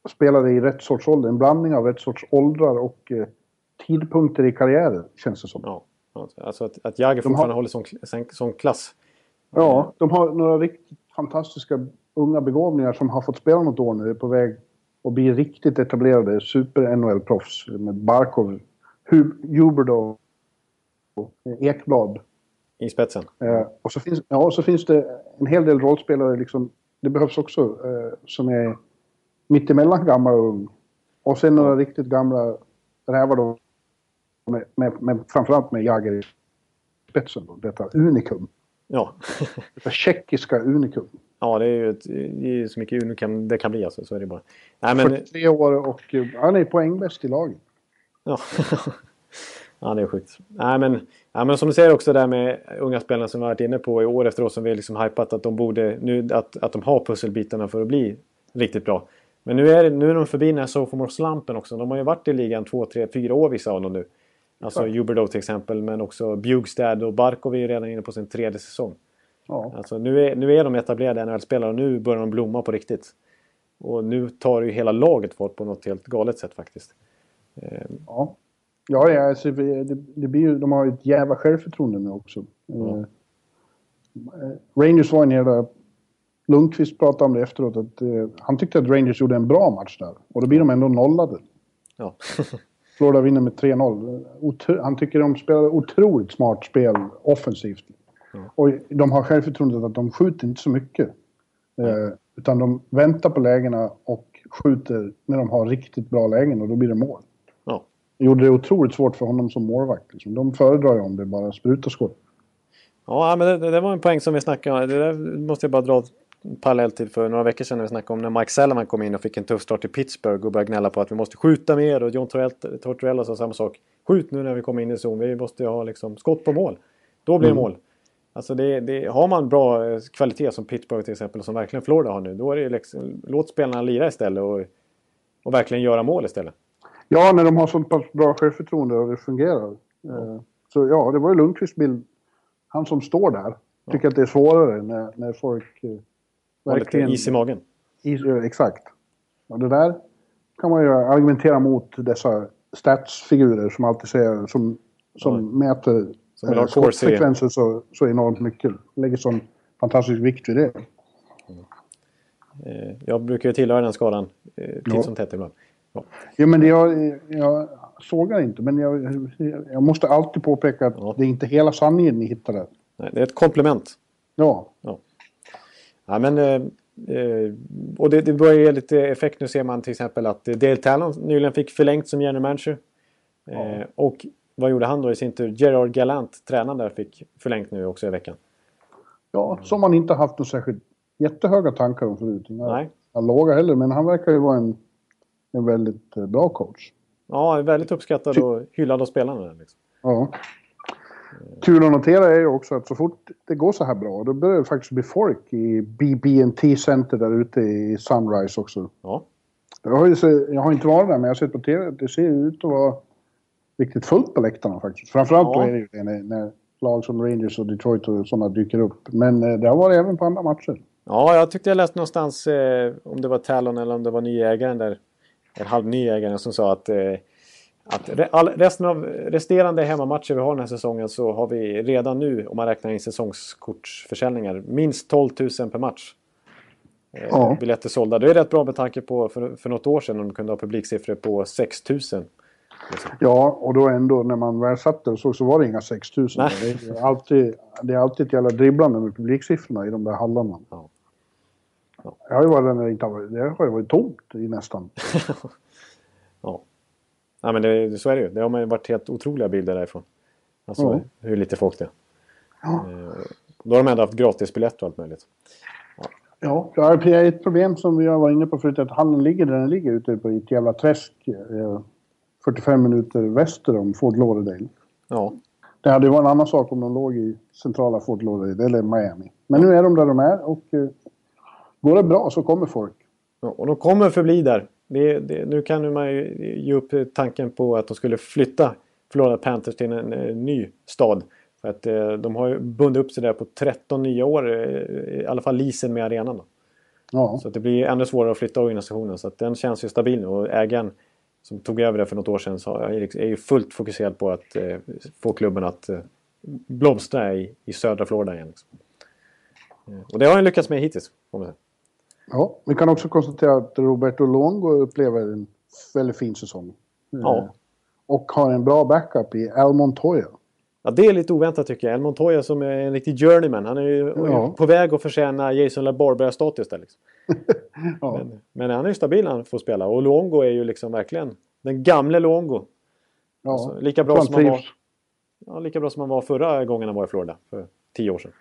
[SPEAKER 2] spelare i rätt sorts ålder. En blandning av rätt sorts åldrar och eh, tidpunkter i karriären, känns det som.
[SPEAKER 1] ja. Alltså att, att Jagger
[SPEAKER 2] har-
[SPEAKER 1] fortfarande håller sån, sån, sån klass.
[SPEAKER 2] Ja, de har några riktigt fantastiska unga begåvningar som har fått spela något år nu. är på väg att bli riktigt etablerade super-NHL-proffs med Barkov, Hu- Huberdeau och Ekblad.
[SPEAKER 1] I spetsen.
[SPEAKER 2] Eh, och så finns, ja, så finns det en hel del rollspelare, liksom, det behövs också, eh, som är mittemellan gammal och ung. Och sen några riktigt gamla rävar då, med, med, med, framförallt med Jagger i spetsen. Då, detta unikum.
[SPEAKER 1] Ja.
[SPEAKER 2] Detta tjeckiska unikum.
[SPEAKER 1] Ja, det är ju ett, det är så mycket nu kan, det kan bli alltså. Så är det bara. Nej, men,
[SPEAKER 2] 43 år och han är poängbäst i laget.
[SPEAKER 1] Ja. <laughs> ja, det är sjukt. Nej, men, ja, men som du säger också där med unga spelarna som vi har varit inne på i år efter år som vi liksom hypat att de borde, nu, att, att de har pusselbitarna för att bli riktigt bra. Men nu är, det- nu är de förbi den här sophomore-slampen också. De har ju varit i ligan två, tre, fyra år vissa av dem nu. Alltså. Huberdeau till exempel, men också Bjugstad och Barkov är ju redan inne på sin tredje säsong.
[SPEAKER 2] Ja.
[SPEAKER 1] Alltså nu är, nu är de etablerade NHL-spelare och nu börjar de blomma på riktigt. Och nu tar ju hela laget fart på något helt galet sätt faktiskt.
[SPEAKER 2] Ja, ja, ja alltså, det, det blir ju, de har ju ett jävla självförtroende nu också. Eh, eh, Rangers var en jävla... Lundqvist pratade om det efteråt, att eh, han tyckte att Rangers gjorde en bra match där. Och då blir de ändå nollade.
[SPEAKER 1] Ja.
[SPEAKER 2] Florida vinner med 3-0. Otro- Han tycker de spelar otroligt smart spel offensivt. Och de har självförtroendet att de skjuter inte så mycket. Eh, utan de väntar på lägena och skjuter när de har riktigt bra lägen och då blir det mål.
[SPEAKER 1] ja.
[SPEAKER 2] Det gjorde det otroligt svårt för honom som målvakt. Liksom. De föredrar ju om det bara sprutar skott.
[SPEAKER 1] Ja, men det, det var en poäng som vi snackade om. Det där måste jag bara dra en parallell till för några veckor sedan när vi snackade om när Mike Salaman kom in och fick en tuff start i Pittsburgh och började gnälla på att vi måste skjuta mer och John Torell- Tortorella sa samma sak. Skjut nu när vi kommer in i zon. Vi måste ha liksom skott på mål. Då blir det mål. Alltså det, det, har man bra eh, kvalitet som Pittsburgh till exempel som verkligen Florida har nu. Då är det liksom, låt spelarna lira istället och, och verkligen göra mål istället.
[SPEAKER 2] Ja, när de har så pass bra självförtroende och det fungerar. Eh, Så ja, det var ju Lundqvists bild. Han som står där tycker att det är svårare när, när folk eh,
[SPEAKER 1] Och lite is i magen.
[SPEAKER 2] Is, eh, exakt. Och det där kan man ju argumentera mot dessa statsfigurer som alltid säger, som, som mäter
[SPEAKER 1] Som vill ha
[SPEAKER 2] eh, skottfrekvenser så, så enormt mycket. Lägger sån fantastisk vikt vid det.
[SPEAKER 1] Eh, Jag brukar ju tillhöra den skalan. eh, Titt
[SPEAKER 2] Ja.
[SPEAKER 1] som tätt ibland. Ja.
[SPEAKER 2] Ja, men jag, jag sågar inte, men jag, jag måste alltid påpeka att
[SPEAKER 1] Ja.
[SPEAKER 2] det är inte hela sanningen ni hittar där.
[SPEAKER 1] Nej, det är ett komplement.
[SPEAKER 2] Ja,
[SPEAKER 1] Ja, men, eh, och det, det börjar ge lite effekt. Nu ser man till exempel att Dale Talon nyligen fick förlängt som general manager. Eh, och vad gjorde han då i sin tur? Gerard Gallant, tränaren där, fick förlängt nu också i veckan.
[SPEAKER 2] ja som man inte haft några särskilt jättehöga tankar om förut.
[SPEAKER 1] Nej.
[SPEAKER 2] inga låga heller, men han verkar ju vara en, en väldigt eh, bra coach.
[SPEAKER 1] Ja, väldigt uppskattad och hyllad av spelarna. Liksom.
[SPEAKER 2] Ja. Kul att notera är ju också att så fort det går så här bra, då börjar det faktiskt bli folk i BB&T Center där ute i Sunrise också.
[SPEAKER 1] Ja.
[SPEAKER 2] Jag har, ju jag har inte varit där, men jag har sett på TV. Det ser ut att vara riktigt fullt på läktarna faktiskt. Framförallt
[SPEAKER 1] Ja.
[SPEAKER 2] är det ju det när, när lag som Rangers och Detroit och sådana dyker upp. Men eh, det har varit även på andra matcher.
[SPEAKER 1] ja, jag tyckte jag läste någonstans, eh, om det var Talon eller om det var nyägaren där, en halv nyägaren som sa att, eh, att resten av resterande hemmamatcher vi har den här säsongen så har vi redan nu, om man räknar in säsongskortsförsäljningar, minst 12 000 per match. Eh,
[SPEAKER 2] Ja.
[SPEAKER 1] Biljetter sålda. Det är rätt bra med tanke på för, för något år sedan när de kunde ha publiksiffror på 6 000.
[SPEAKER 2] Ja, och då ändå när man väl satt där och såg så var det inga 6000.
[SPEAKER 1] Nej.
[SPEAKER 2] Det är, alltid, det är alltid ett jävla dribblande med publiksiffrorna i de där hallarna.
[SPEAKER 1] Ja. Ja.
[SPEAKER 2] Jag har ju varit där när det inte har varit, det har ju varit tomt i nästan. <laughs>
[SPEAKER 1] Ja. ja men det, så är det ju. Det har man varit helt otroliga bilder därifrån. Alltså
[SPEAKER 2] Ja.
[SPEAKER 1] hur lite folk det är.
[SPEAKER 2] Ja.
[SPEAKER 1] Eh, Då har de ändå haft gratisbiljett och allt möjligt.
[SPEAKER 2] Ja, det är ett problem som vi har varit inne på förut att hallen ligger där den ligger ute på ett jävla träsk. Eh, 45 minuter väster om Fort Lauderdale.
[SPEAKER 1] Ja,
[SPEAKER 2] Det hade ju varit en annan sak om de låg i centrala Fort Lauderdale eller Miami. Men nu är de där de är och eh, går det bra så kommer folk.
[SPEAKER 1] Ja, och de kommer förbli där. Det, det, nu kan man ju ge upp tanken på att de skulle flytta Florida Panthers till en, eh, ny stad. För att eh, de har ju bundit upp sig där på 13 nya år, eh, i alla fall leasen med arenan. Då.
[SPEAKER 2] Ja,
[SPEAKER 1] Så det blir ännu svårare att flytta organisationen. Så att den känns ju stabil nu och ägaren som tog över det för något år sedan så är ju fullt fokuserad på att eh, få klubben att eh, blomstra i, i södra Florida igen. Liksom. Eh, och det har han lyckats med hittills.
[SPEAKER 2] Ja. Vi kan också konstatera att Roberto Longo upplever en väldigt fin säsong. Eh,
[SPEAKER 1] Ja.
[SPEAKER 2] Och har en bra backup i Al Montoya.
[SPEAKER 1] Ja, det är lite oväntat tycker jag. El Montoya som är en riktig journeyman. Han är ju
[SPEAKER 2] Ja.
[SPEAKER 1] på väg att förtjäna Jason LaBarbera-status där. Liksom. <laughs>
[SPEAKER 2] Ja.
[SPEAKER 1] Men, men han är ju stabil när han får spela. Och Luongo är ju liksom verkligen den gamle Luongo.
[SPEAKER 2] ja.
[SPEAKER 1] Alltså, lika, bra som han var, ja, lika bra som han var förra gången han var i Florida. För tio år sedan.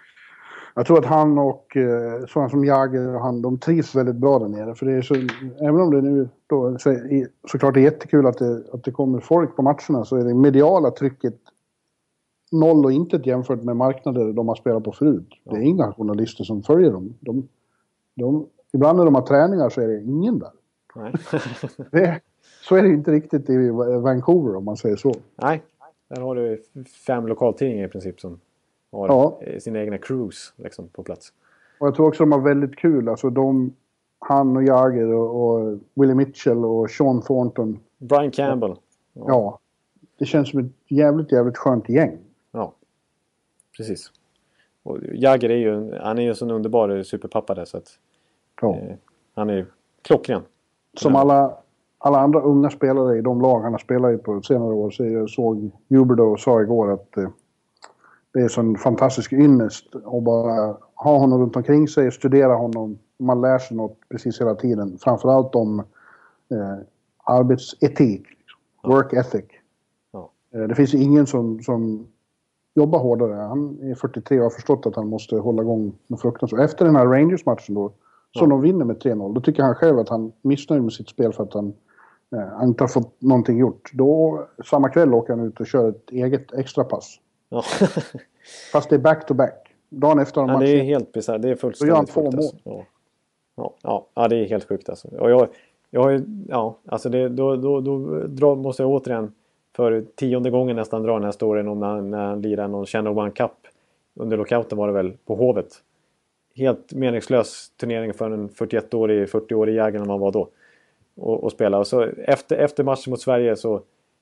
[SPEAKER 2] Jag tror att han och eh, sådana som Jagger och han, de trivs väldigt bra där nere. För det är så, även om det nu då, så, är- såklart är jättekul att det, att det kommer folk på matcherna så är det mediala trycket noll och intet jämfört med marknader de har spelat på förut. Det är inga journalister som följer dem. De, de, ibland när de har träningar så är det ingen där.
[SPEAKER 1] Nej. <laughs>
[SPEAKER 2] Det, så är det inte riktigt i Vancouver om man säger så.
[SPEAKER 1] Nej, där har du fem lokaltidningar i princip som har
[SPEAKER 2] Ja.
[SPEAKER 1] sina egna crews liksom, på plats.
[SPEAKER 2] Och jag tror också de har väldigt kul. Alltså de, han och Jagger och, och Willie Mitchell och Sean Thornton.
[SPEAKER 1] Brian Campbell.
[SPEAKER 2] Ja. Det känns som ett jävligt, jävligt skönt gäng.
[SPEAKER 1] Precis. Och Jagger är ju, han är ju en sån underbar superpappa där så att
[SPEAKER 2] Ja.
[SPEAKER 1] eh, han är ju klockren.
[SPEAKER 2] Som alla, alla andra unga spelare i de lag han har spelat i på senare år. Så jag såg Huberdo och sa igår att eh, det är sån fantastisk ynnest att bara ha honom runt omkring sig, studera honom. Man lär sig något precis hela tiden. Framförallt om eh, arbetsetik, work ethic.
[SPEAKER 1] Ja.
[SPEAKER 2] Eh, det finns ingen som, som jobbar hårdare. Han är 43 och har förstått att han måste hålla igång med fruktansvärt. Efter den här Rangers-matchen då, som de vinner med 3-0, då tycker han själv att han är missnöjd med sitt spel för att han, eh, han inte har fått någonting gjort. Då, samma kväll åker han ut och kör ett eget extrapass.
[SPEAKER 1] Ja. <laughs>
[SPEAKER 2] Fast det är back-to-back. Dagen efter har
[SPEAKER 1] ja, det är helt bisarrt. Det är
[SPEAKER 2] Då gör han
[SPEAKER 1] fullständigt
[SPEAKER 2] två
[SPEAKER 1] sjukt.
[SPEAKER 2] mål.
[SPEAKER 1] Alltså. Ja. Ja, ja, ja, det är helt sjukt alltså. Och jag, jag har ju, ja, alltså det, då, då, då drar, måste jag återigen för tionde gången nästan dra den här storyn om när, när han lirar någon Channel One Cup. Under lockouten var det väl, på Hovet. Helt meningslös turnering för en 41-årig, 40-årig jägare när man var då. Och, och spela. Och så efter, efter matchen mot Sverige så,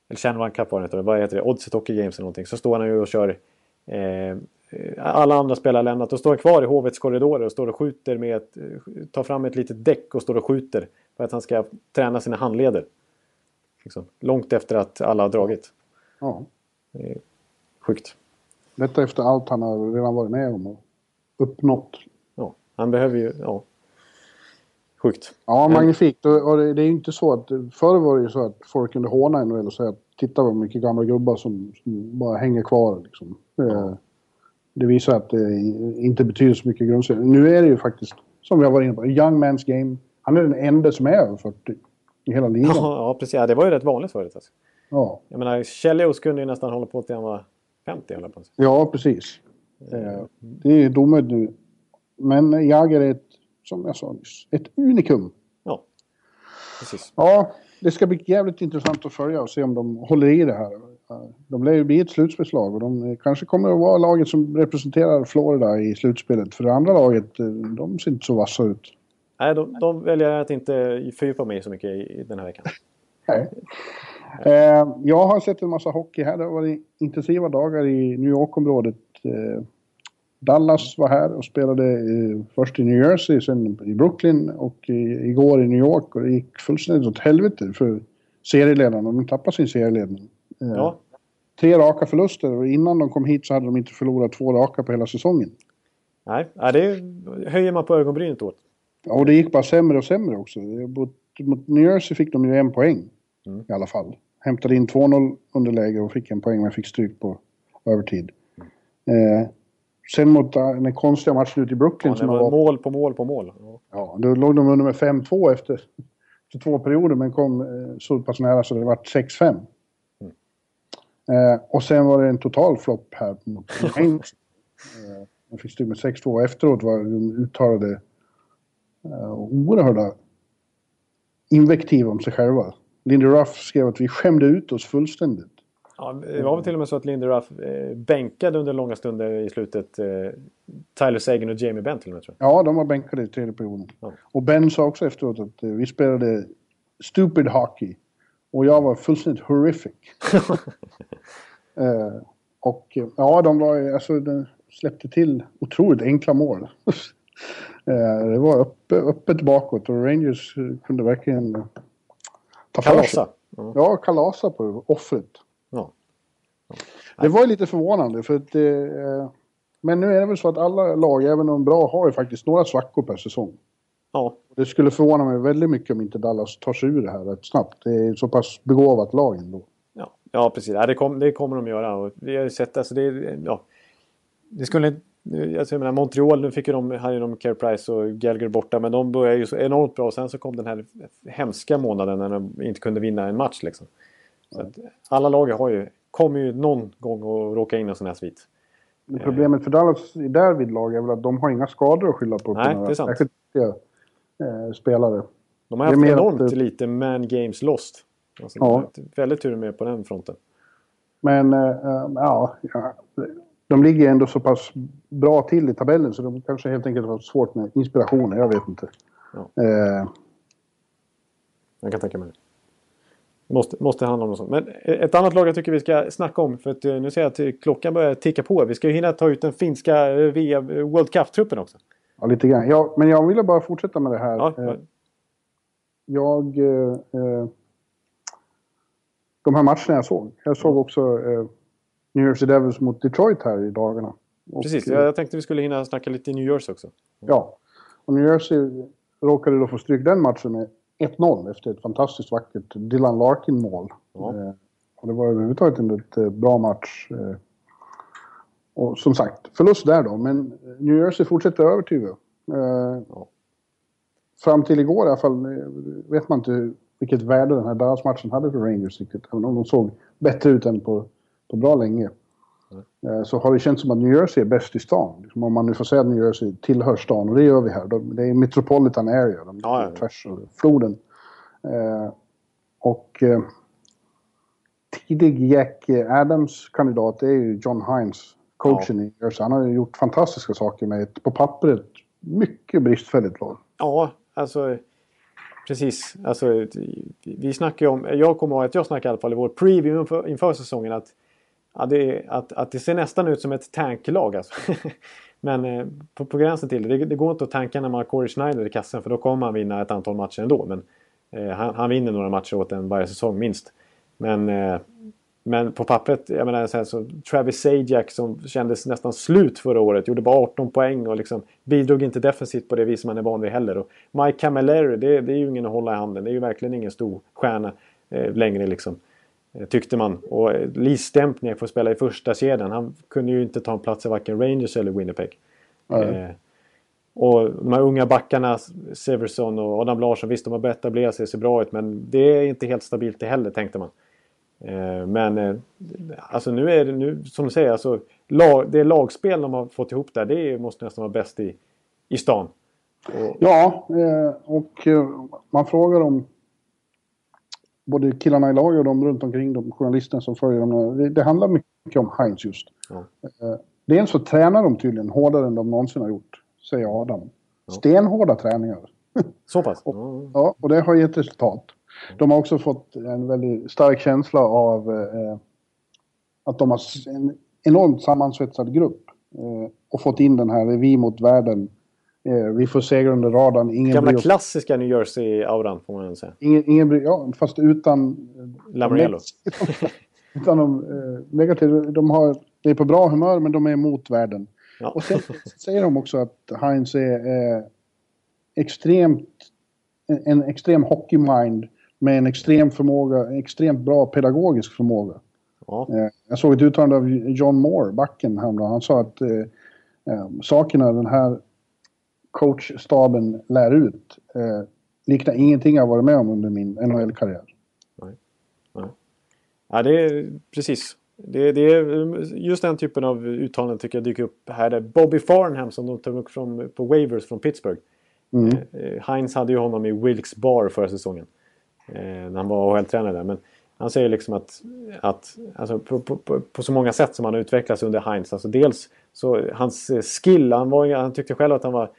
[SPEAKER 1] eller Channel One Cup var det inte, vad heter det, Oddset Hockey Games eller någonting. Så står han ju och kör eh, alla andra spelare har lämnat. Då står han kvar i hovets korridorer och står och skjuter med ett, eh, tar fram ett litet däck och står och skjuter. För att han ska träna sina handleder. Liksom, långt efter att alla har dragit.
[SPEAKER 2] Ja.
[SPEAKER 1] Sjukt.
[SPEAKER 2] Detta efter allt han har redan varit med om och uppnått.
[SPEAKER 1] Ja, han behöver ju... Ja. Sjukt.
[SPEAKER 2] Ja, magnifikt. Och, det, det är ju inte så att... Förr var det ju så att folk kunde håna NHL och säga att titta vad mycket gamla gubbar som, som bara hänger kvar. Liksom. Det, det visar att det inte betyder så mycket grundserie. Nu är det ju faktiskt, som vi har varit inne på, en young man's game. Han är den enda som är över 40 i hela ligan.
[SPEAKER 1] Ja, ja, precis. Ja, det var ju rätt vanligt förut. Alltså.
[SPEAKER 2] Ja,
[SPEAKER 1] Jag menar, Chelios kunde ju nästan hålla på till han var 50. Höll jag på.
[SPEAKER 2] ja precis. Eh, Det är domöd nu. Men Jagger är ett, som jag sa nyss, ett unikum.
[SPEAKER 1] Ja, precis.
[SPEAKER 2] Ja, det ska bli jävligt intressant att följa och se om de håller i det här. De lär ju bli ett slutspelslag och de kanske kommer att vara laget som representerar Florida i slutspelet. För det andra laget, eh, de ser inte så vassa ut.
[SPEAKER 1] Nej, de, de väljer att inte fördjupa mig så mycket i, i den här veckan. <laughs>
[SPEAKER 2] Nej. Eh, jag har sett en massa hockey här. Det har varit intensiva dagar i New York-området. Eh, Dallas var här och spelade eh, först i New Jersey, sen i Brooklyn och i, igår i New York. Och det gick fullständigt åt helvete för serieledarna. De tappade sin serieledning.
[SPEAKER 1] Ja,
[SPEAKER 2] Tre raka förluster och innan de kom hit så hade de inte förlorat två raka på hela säsongen.
[SPEAKER 1] nej, ja, det höjer man på ögonbrynet åt.
[SPEAKER 2] Ja, och det gick bara sämre och sämre också. Mot, mot New Jersey fick de ju en poäng
[SPEAKER 1] Mm.
[SPEAKER 2] i alla fall. Hämtade in 2-0 underläge och fick en poäng men fick stryk på övertid. Eh, sen mot eh, den konstiga matchen ute i Brooklyn
[SPEAKER 1] Ja,
[SPEAKER 2] som
[SPEAKER 1] var
[SPEAKER 2] var,
[SPEAKER 1] mål på mål på mål. Ja.
[SPEAKER 2] ja, då låg de under med 5-2 efter, efter två perioder men kom eh, så pass nära så det var 6-5. Eh, och sen var det en total flopp här mot Rangers. <laughs> eh, de fick stryk med 6-2 och efteråt var de uttalade oerhörda invektiv om sig själva. Lindy Ruff skrev att vi skämde ut oss fullständigt.
[SPEAKER 1] Ja, det var väl till och med så att Lindy Ruff eh, bänkade under långa stunder i slutet eh, Tyler Sagan och Jamie Benn till och med tror jag.
[SPEAKER 2] Ja, de var bänkade i tredje perioden.
[SPEAKER 1] Ja.
[SPEAKER 2] Och Ben sa också efteråt att eh, vi spelade stupid hockey. Och jag var fullständigt horrific. <laughs> eh, och eh, ja, de var alltså, de släppte till otroligt enkla mål. Eh, det var öppet, öppet bakåt och Rangers kunde verkligen ta.
[SPEAKER 1] Kalasa. Ja.
[SPEAKER 2] Ja, kalasa på offret.
[SPEAKER 1] Ja.
[SPEAKER 2] Det var ju lite förvånande för att... Eh, men nu är det väl så att alla lag, även de bra, har ju faktiskt några svackor per säsong.
[SPEAKER 1] ja.
[SPEAKER 2] Det skulle förvåna mig väldigt mycket om inte Dallas tar sig ur det här rätt snabbt. Det är så pass begåvat lag ändå.
[SPEAKER 1] Ja, ja precis. Ja, det, kom, det kommer de göra. Och vi har ju sett, alltså det, ja, det skulle alltså jag menar, Montreal, nu fick ju de, hade ju de Care Price och Gallagher borta, men de började ju så enormt bra. Sen så kom den här hemska månaden när de inte kunde vinna en match. Liksom. Så alla lag har ju, kommer ju någon gång att råka in i en sån här svit.
[SPEAKER 2] Men Problemet för Dallas i därvid lag är väl att de har inga skador att skylla på.
[SPEAKER 1] Nej, det är sant.
[SPEAKER 2] särskilt eh, spelare.
[SPEAKER 1] De har haft enormt
[SPEAKER 2] att-
[SPEAKER 1] lite man games lost. Alltså,
[SPEAKER 2] Ja.
[SPEAKER 1] väldigt tur med på den fronten.
[SPEAKER 2] Men eh, eh, ja, ja, de ligger ändå så pass bra till i tabellen så de kanske helt enkelt har svårt med inspirationen. Jag vet inte.
[SPEAKER 1] Ja.
[SPEAKER 2] Eh,
[SPEAKER 1] Jag kan tänka mig det. Måste, måste handla om något sånt. Men ett annat lag jag tycker vi ska snacka om. För att eh, nu ser jag att eh, klockan börjar ticka på. Vi ska ju hinna ta ut den finska eh, VM World Cup-truppen också.
[SPEAKER 2] ja, lite grann. Ja, men jag ville bara fortsätta med det här.
[SPEAKER 1] Ja,
[SPEAKER 2] Eh, jag... Eh, de här matcherna jag såg. Jag såg också eh, New Jersey Devils mot Detroit här i dagarna. Och,
[SPEAKER 1] precis.
[SPEAKER 2] eh,
[SPEAKER 1] Jag, jag tänkte vi skulle hinna snacka lite i New Jersey också.
[SPEAKER 2] Ja. Och New Jersey råkade då få stryk den matchen med 1-0 efter ett fantastiskt vackert Dylan Larkin-mål.
[SPEAKER 1] Ja.
[SPEAKER 2] Eh, och det var överhuvudtaget en väldigt eh, bra match. Eh, och som sagt, förlust där då, men New Jersey fortsätter övertyga. Eh,
[SPEAKER 1] Ja.
[SPEAKER 2] Fram till igår i alla fall eh, vet man inte vilket värde den här Dallas-matchen hade för Rangers riktigt. Även om de såg bättre ut än på, på bra länge. Eh, Så har det känts som att New Jersey är bäst i stan. Liksom om man nu får säga att New Jersey tillhör stan, och det gör vi här. De, det är Metropolitan Area, de
[SPEAKER 1] Ja, ja.
[SPEAKER 2] tvärs över floden. Eh, och eh, tidig Jack Adams-kandidat är ju John Hines, coachen i New Jersey. Han har ju gjort fantastiska saker med ett, på pappret, mycket bristfälligt lag.
[SPEAKER 1] Ja, alltså precis. Alltså, vi snackar ju om, jag kommer ihåg att jag snackade i alla fall i vår preview inför, inför säsongen att, ja, det, att, att det ser nästan ut som ett tanklag. Alltså. <laughs> Men eh, på, på gränsen till det. det. Det går inte att tanka när man har Corey Schneider i kassen för då kommer han vinna ett antal matcher ändå. Men eh, han, han vinner några matcher åt en varje säsong minst. Men, eh, men på pappret, jag menar så, här, så Travis Sajak som kändes nästan slut förra året. Gjorde bara 18 poäng och liksom bidrog inte defensivt på det vis man är van vid heller. Och Mike Camilleri, det, det är ju ingen att hålla i handen. Det är ju verkligen ingen stor stjärna eh, längre liksom. Eh, Tyckte man. Och eh, Lee Stempniak får spela i första kedjan. Han kunde ju inte ta en plats i varken Rangers eller Winnipeg. Eh, och de här unga backarna, Severson och Adam Larsson, visst de har börjat etablera sig, ser bra ut. Men det är inte helt stabilt det heller, tänkte man. Men alltså nu är det, nu, som du säger, alltså, lag, det lagspel de har fått ihop där, det måste nästan vara bäst i, i stan. Och,
[SPEAKER 2] Ja, och man frågar om både killarna i laget och de runt omkring, de journalisterna som följer dem. Det, det handlar mycket om Heinz just.
[SPEAKER 1] Ja.
[SPEAKER 2] Eh, dels så tränar de tydligen hårdare än de någonsin har gjort, säger Adam. Stenhårda träningar. <laughs>
[SPEAKER 1] så pass? Ja.
[SPEAKER 2] Ja, och det har gett resultat. De har också fått en väldigt stark känsla av eh, att de har en enormt sammansvetsad grupp. Eh, och fått in den här vi mot världen Eh, vi får segra under radarn. Ingen
[SPEAKER 1] Gamla
[SPEAKER 2] bryr
[SPEAKER 1] klassiska New Jersey-auran får man säga.
[SPEAKER 2] Ingen, ingen bryr, ja, fast utan...
[SPEAKER 1] Lamoriello. <laughs>
[SPEAKER 2] utan de eh, negativa. De har, de är på bra humör men de är emot världen.
[SPEAKER 1] Ja.
[SPEAKER 2] Och sen säger de också att Heinz är eh, extremt... En, en extrem hockeymind med en extrem förmåga, en extremt bra pedagogisk förmåga.
[SPEAKER 1] Ja.
[SPEAKER 2] Eh, jag såg ett uttalande av John Moore, backen, häromdagen. Han sa att eh, eh, sakerna den här coachstaben lär ut eh, liknar ingenting jag varit med om under min NHL-karriär.
[SPEAKER 1] Ja, det är precis. Det, det är just den typen av uttalanden tycker jag dyker upp här. Där Bobby Farnham som de tog upp från, på waivers från Pittsburgh.
[SPEAKER 2] Mm.
[SPEAKER 1] Eh, Heinz hade ju honom i Wilkes Bar förra säsongen. Eh, när han var AHL-tränare där. Men han säger liksom att, att alltså på, på, på, så många sätt som han har utvecklats under Heinz. Alltså dels så hans skill. Han, var, han tyckte själv att han var...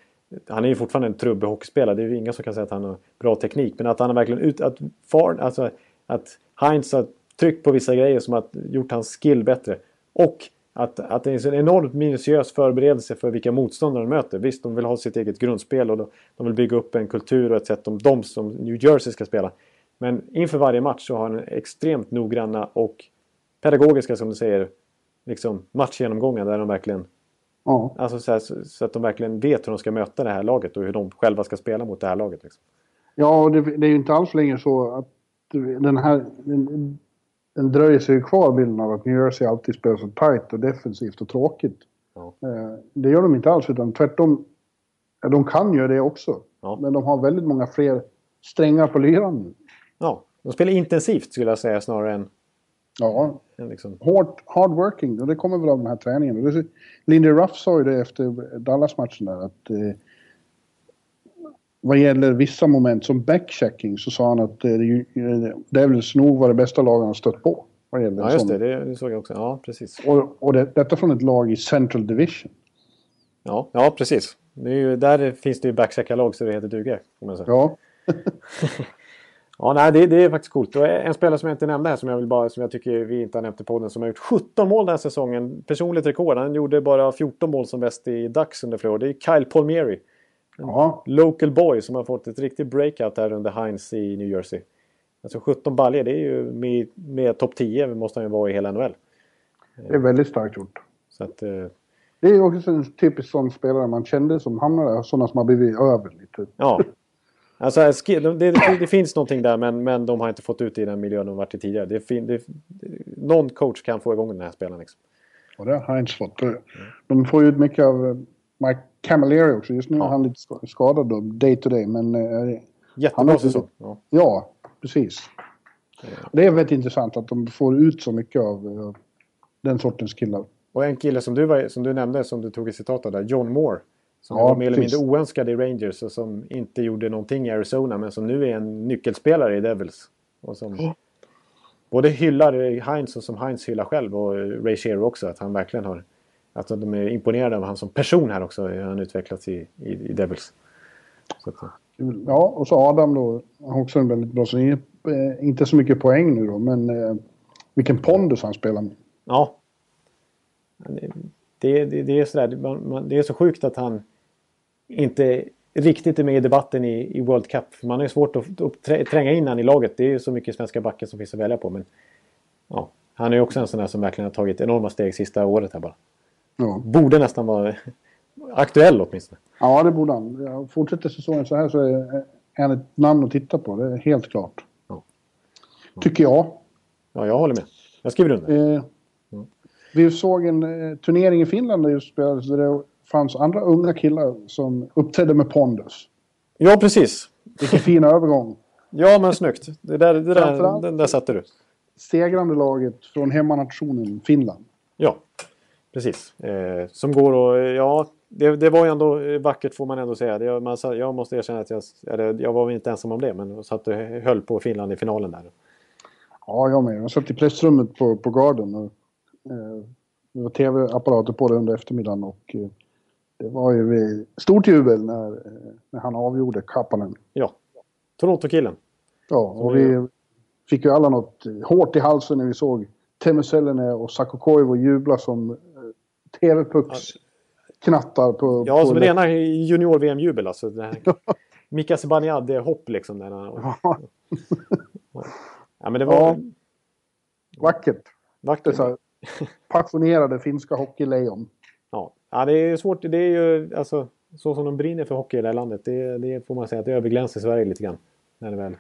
[SPEAKER 1] Han är ju fortfarande en trubbig hockeyspelare. Det är ju ingen som kan säga att han har bra teknik. Men att han har verkligen ut... Att, far, alltså, att Heinz har tryckt på vissa grejer som har gjort hans skill bättre. Och att, att det är en enormt minutiös förberedelse för vilka motståndare de möter. Visst, de vill ha sitt eget grundspel och de, de vill bygga upp en kultur och ett sätt om de som New Jersey ska spela. Men inför varje match så har han extremt noggranna och pedagogiska, som du säger, liksom matchgenomgångar där de verkligen
[SPEAKER 2] Ja.
[SPEAKER 1] Alltså så, här, så, så att de verkligen vet hur de ska möta det här laget och hur de själva ska spela mot det här laget. Liksom.
[SPEAKER 2] Ja, och det, det är ju inte alls längre så att den här... Den, den dröjer sig ju kvar bilden av att New Jersey alltid spelar så tight och defensivt och tråkigt.
[SPEAKER 1] Ja.
[SPEAKER 2] Eh, det gör de inte alls, utan tvärtom. De kan göra det också.
[SPEAKER 1] Ja.
[SPEAKER 2] Men de har väldigt många fler strängar på lyran.
[SPEAKER 1] Ja, de spelar intensivt skulle jag säga snarare än,
[SPEAKER 2] Ja,
[SPEAKER 1] liksom...
[SPEAKER 2] hårt, hard working. Och det kommer väl av den här träningen. Och det, Lindy Ruff sa ju det efter Dallas-matchen där att eh, vad gäller vissa moment som backchecking så sa han att eh, ju- eh, Devils nog var det bästa laget han stött på. Vad gäller
[SPEAKER 1] Ja, just det, det, det såg jag också. Ja, precis.
[SPEAKER 2] Och, och det, detta från ett lag i Central Division.
[SPEAKER 1] Ja, ja precis. Ju, där finns det ju backcheckarlag så det heter säga.
[SPEAKER 2] Ja, <laughs>
[SPEAKER 1] Ja, nej, det, det är faktiskt coolt. Och en spelare som jag inte nämnde här som jag, vill bara, som jag tycker vi inte har nämnt i podden som har gjort 17 mål den här säsongen. Personligt rekord. Han gjorde bara 14 mål som bäst i Ducks under flera år. Det är Kyle Palmieri.
[SPEAKER 2] ja,
[SPEAKER 1] Local boy som har fått ett riktigt breakout här under Heinz i New Jersey. Alltså 17 baljor, det är ju med, med topp 10 måste han ju vara i hela NHL.
[SPEAKER 2] det är väldigt starkt gjort.
[SPEAKER 1] Så att, eh,
[SPEAKER 2] Det är också en typisk sån spelare man kände som hamnade där. Sådana som har blivit över lite.
[SPEAKER 1] ja. <laughs> Alltså, det, det, finns någonting där men, men de har inte fått ut det i den miljön de varit i tidigare. Det, fin, det, någon coach kan få igång den här spelaren. Liksom.
[SPEAKER 2] Och det har Heinz fått. De får ju mycket av eh, Mike Camilleri också. Just nu
[SPEAKER 1] Ja.
[SPEAKER 2] är han lite ska- skadad då, day to day. Men eh,
[SPEAKER 1] Jättebra
[SPEAKER 2] har-
[SPEAKER 1] säsong. Ja.
[SPEAKER 2] ja, precis. Det är väldigt intressant att de får ut så mycket av eh, den sortens killar.
[SPEAKER 1] Och en kille som du, var, som du nämnde, som du tog i citatet där, John Moore. Som
[SPEAKER 2] Ja,
[SPEAKER 1] var mer eller mindre oönskad i Rangers och som inte gjorde någonting i Arizona men som nu är en nyckelspelare i Devils. Och som både hyllar Heinz och som Heinz hyllar själv och Ray Shero också. Att han verkligen har... Att de är imponerade av han som person här också. Hur han utvecklats i, i, i Devils. Så att,
[SPEAKER 2] Ja, och så Adam då. Han har också en väldigt bra... Så eh, inte så mycket poäng nu då, men eh, vilken pondus han spelar med.
[SPEAKER 1] Ja. Det, det, det, är sådär, man, man, det är så sjukt att han inte riktigt är med i debatten i, i World Cup. För man har ju svårt att, att trä- tränga in han i laget. Det är ju så mycket svenska backar som finns att välja på. Men ja, han är ju också en sån där som verkligen har tagit enorma steg sista året här bara.
[SPEAKER 2] Ja.
[SPEAKER 1] Borde nästan vara aktuell åtminstone.
[SPEAKER 2] ja, det borde han. Fortsätter säsongen så här så är han ett namn att titta på. Det är helt klart.
[SPEAKER 1] Ja.
[SPEAKER 2] Tycker jag.
[SPEAKER 1] Ja, jag håller med. Jag skriver under.
[SPEAKER 2] Eh, Vi såg en eh, turnering i Finland där just spelades där det fanns andra unga killar som uppträdde med pondus.
[SPEAKER 1] Ja, precis.
[SPEAKER 2] Vilken fin övergång. <laughs>
[SPEAKER 1] Ja, men snyggt. Det där, det där, den där satte du.
[SPEAKER 2] Segrande laget från hemmanationen Finland.
[SPEAKER 1] Ja, precis. Eh, som går och ja, det, det var ju ändå vackert får man ändå säga. Det, man, jag måste erkänna att jag, eller, jag var väl inte ensam om det, men jag satt och höll på Finland i finalen där.
[SPEAKER 2] Ja, jag med. Jag satt i pressrummet på, på Garden. Och, det var tv-apparater på det under eftermiddagen och eh, det var ju eh, stort jubel när, eh, när han avgjorde Kapanen.
[SPEAKER 1] Ja, Toronto-killen.
[SPEAKER 2] Ja, och vi fick ju alla något eh, hårt i halsen när vi såg Teemu Selänne och Sakko Koivu jubla som eh, TV-pucks knattar på...
[SPEAKER 1] Ja,
[SPEAKER 2] på
[SPEAKER 1] som rena junior-VM-jubel alltså. <laughs> Mika Zibanejad-hopp liksom. Där
[SPEAKER 2] Ja,
[SPEAKER 1] ja, men det var
[SPEAKER 2] Ja. vackert.
[SPEAKER 1] Vackert.
[SPEAKER 2] Passionerade finska hockeylejon.
[SPEAKER 1] Ja. ja, det är svårt. Det är ju alltså så som de brinner för hockey i det här landet. Det, det får man säga att det överglänser Sverige lite grann. När det väl.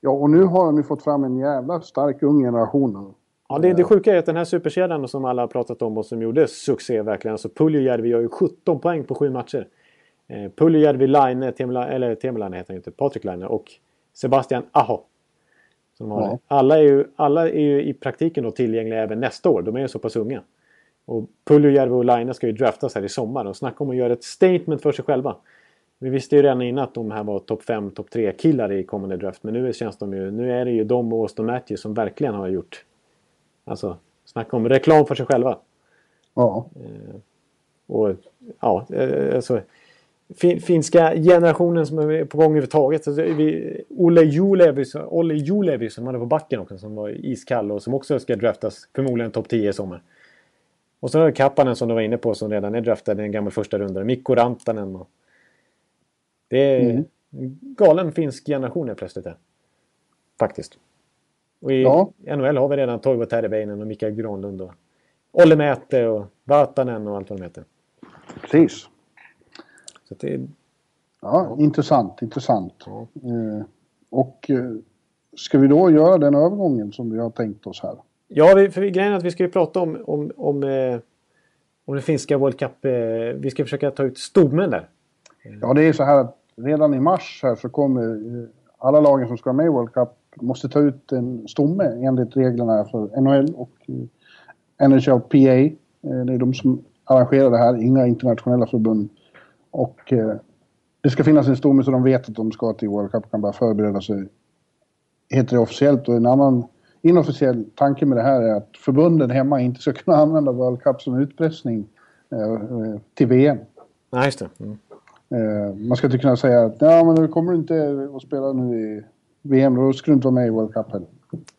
[SPEAKER 2] Ja, och nu har de ju fått fram en jävla stark ung generation.
[SPEAKER 1] Ja, det, det sjuka är att den här superkedjan som alla har pratat om och som gjorde succé verkligen. Alltså Puljujärvi gör ju 17 poäng på sju matcher. Eh, Puljujärvi, Laine, Temela, eller Temelainen heter han inte, Patrik Laine och Sebastian Aho. Som har,
[SPEAKER 2] Ja.
[SPEAKER 1] alla, är ju, alla är ju i praktiken då tillgängliga även nästa år. De är ju så pass unga. Och Puljujärvi och Laine ska ju draftas här i sommar och snacka om att göra ett statement för sig själva. Vi visste ju redan innan att de här var topp 5, topp 3 killar i kommande draft. Men nu känns de ju, nu är det ju de och Auston Matthews som verkligen har gjort Alltså, snacka om reklam för sig själva.
[SPEAKER 2] Ja,
[SPEAKER 1] Och ja, eh, alltså, fin, finska generationen som är på gång överhuvudtaget. Alltså, vi, Olle Julevi, Olle Julevi som hade på backen också som var iskall och som också ska draftas förmodligen topp 10 i sommar. Och så har vi Kappanen som du var inne på som redan är draftad i en gammal första runda. Mikko Rantanen. Och... Det är
[SPEAKER 2] Mm.
[SPEAKER 1] en galen finsk generation helt plötsligt. Här. Faktiskt. Och i
[SPEAKER 2] Ja.
[SPEAKER 1] NHL har vi redan Toivo Terveinen och Mikael Granlund och Olle Mäte och Vatanen och allt vad de heter.
[SPEAKER 2] precis.
[SPEAKER 1] Så det,
[SPEAKER 2] Ja, intressant, intressant.
[SPEAKER 1] Ja.
[SPEAKER 2] Eh, och eh, ska vi då göra den övergången som vi har tänkt oss här?
[SPEAKER 1] ja, vi, för grejen är att vi ska ju prata om, om, om, eh, om den finska World Cup. Eh, vi ska försöka ta ut stommen där.
[SPEAKER 2] Ja, det är så här att redan i mars här så kommer eh, alla lagen som ska vara med i World Cup måste ta ut en stomme enligt reglerna för NHL och eh, NHLPA. Det är de som arrangerar det här, inga internationella förbund. Och eh, det ska finnas en stomme så de vet att de ska till World Cup och kan bara förbereda sig. Heter det officiellt och en annan inofficiell tanke med det här är att förbunden hemma inte ska <laughs> kunna använda World Cup som utpressning eh, eh, till VM.
[SPEAKER 1] Nej, just det. Mm.
[SPEAKER 2] Eh, man ska inte kunna säga att ja, men nu kommer du inte att spela nu i VM, då ska du inte vara med i World Cup heller.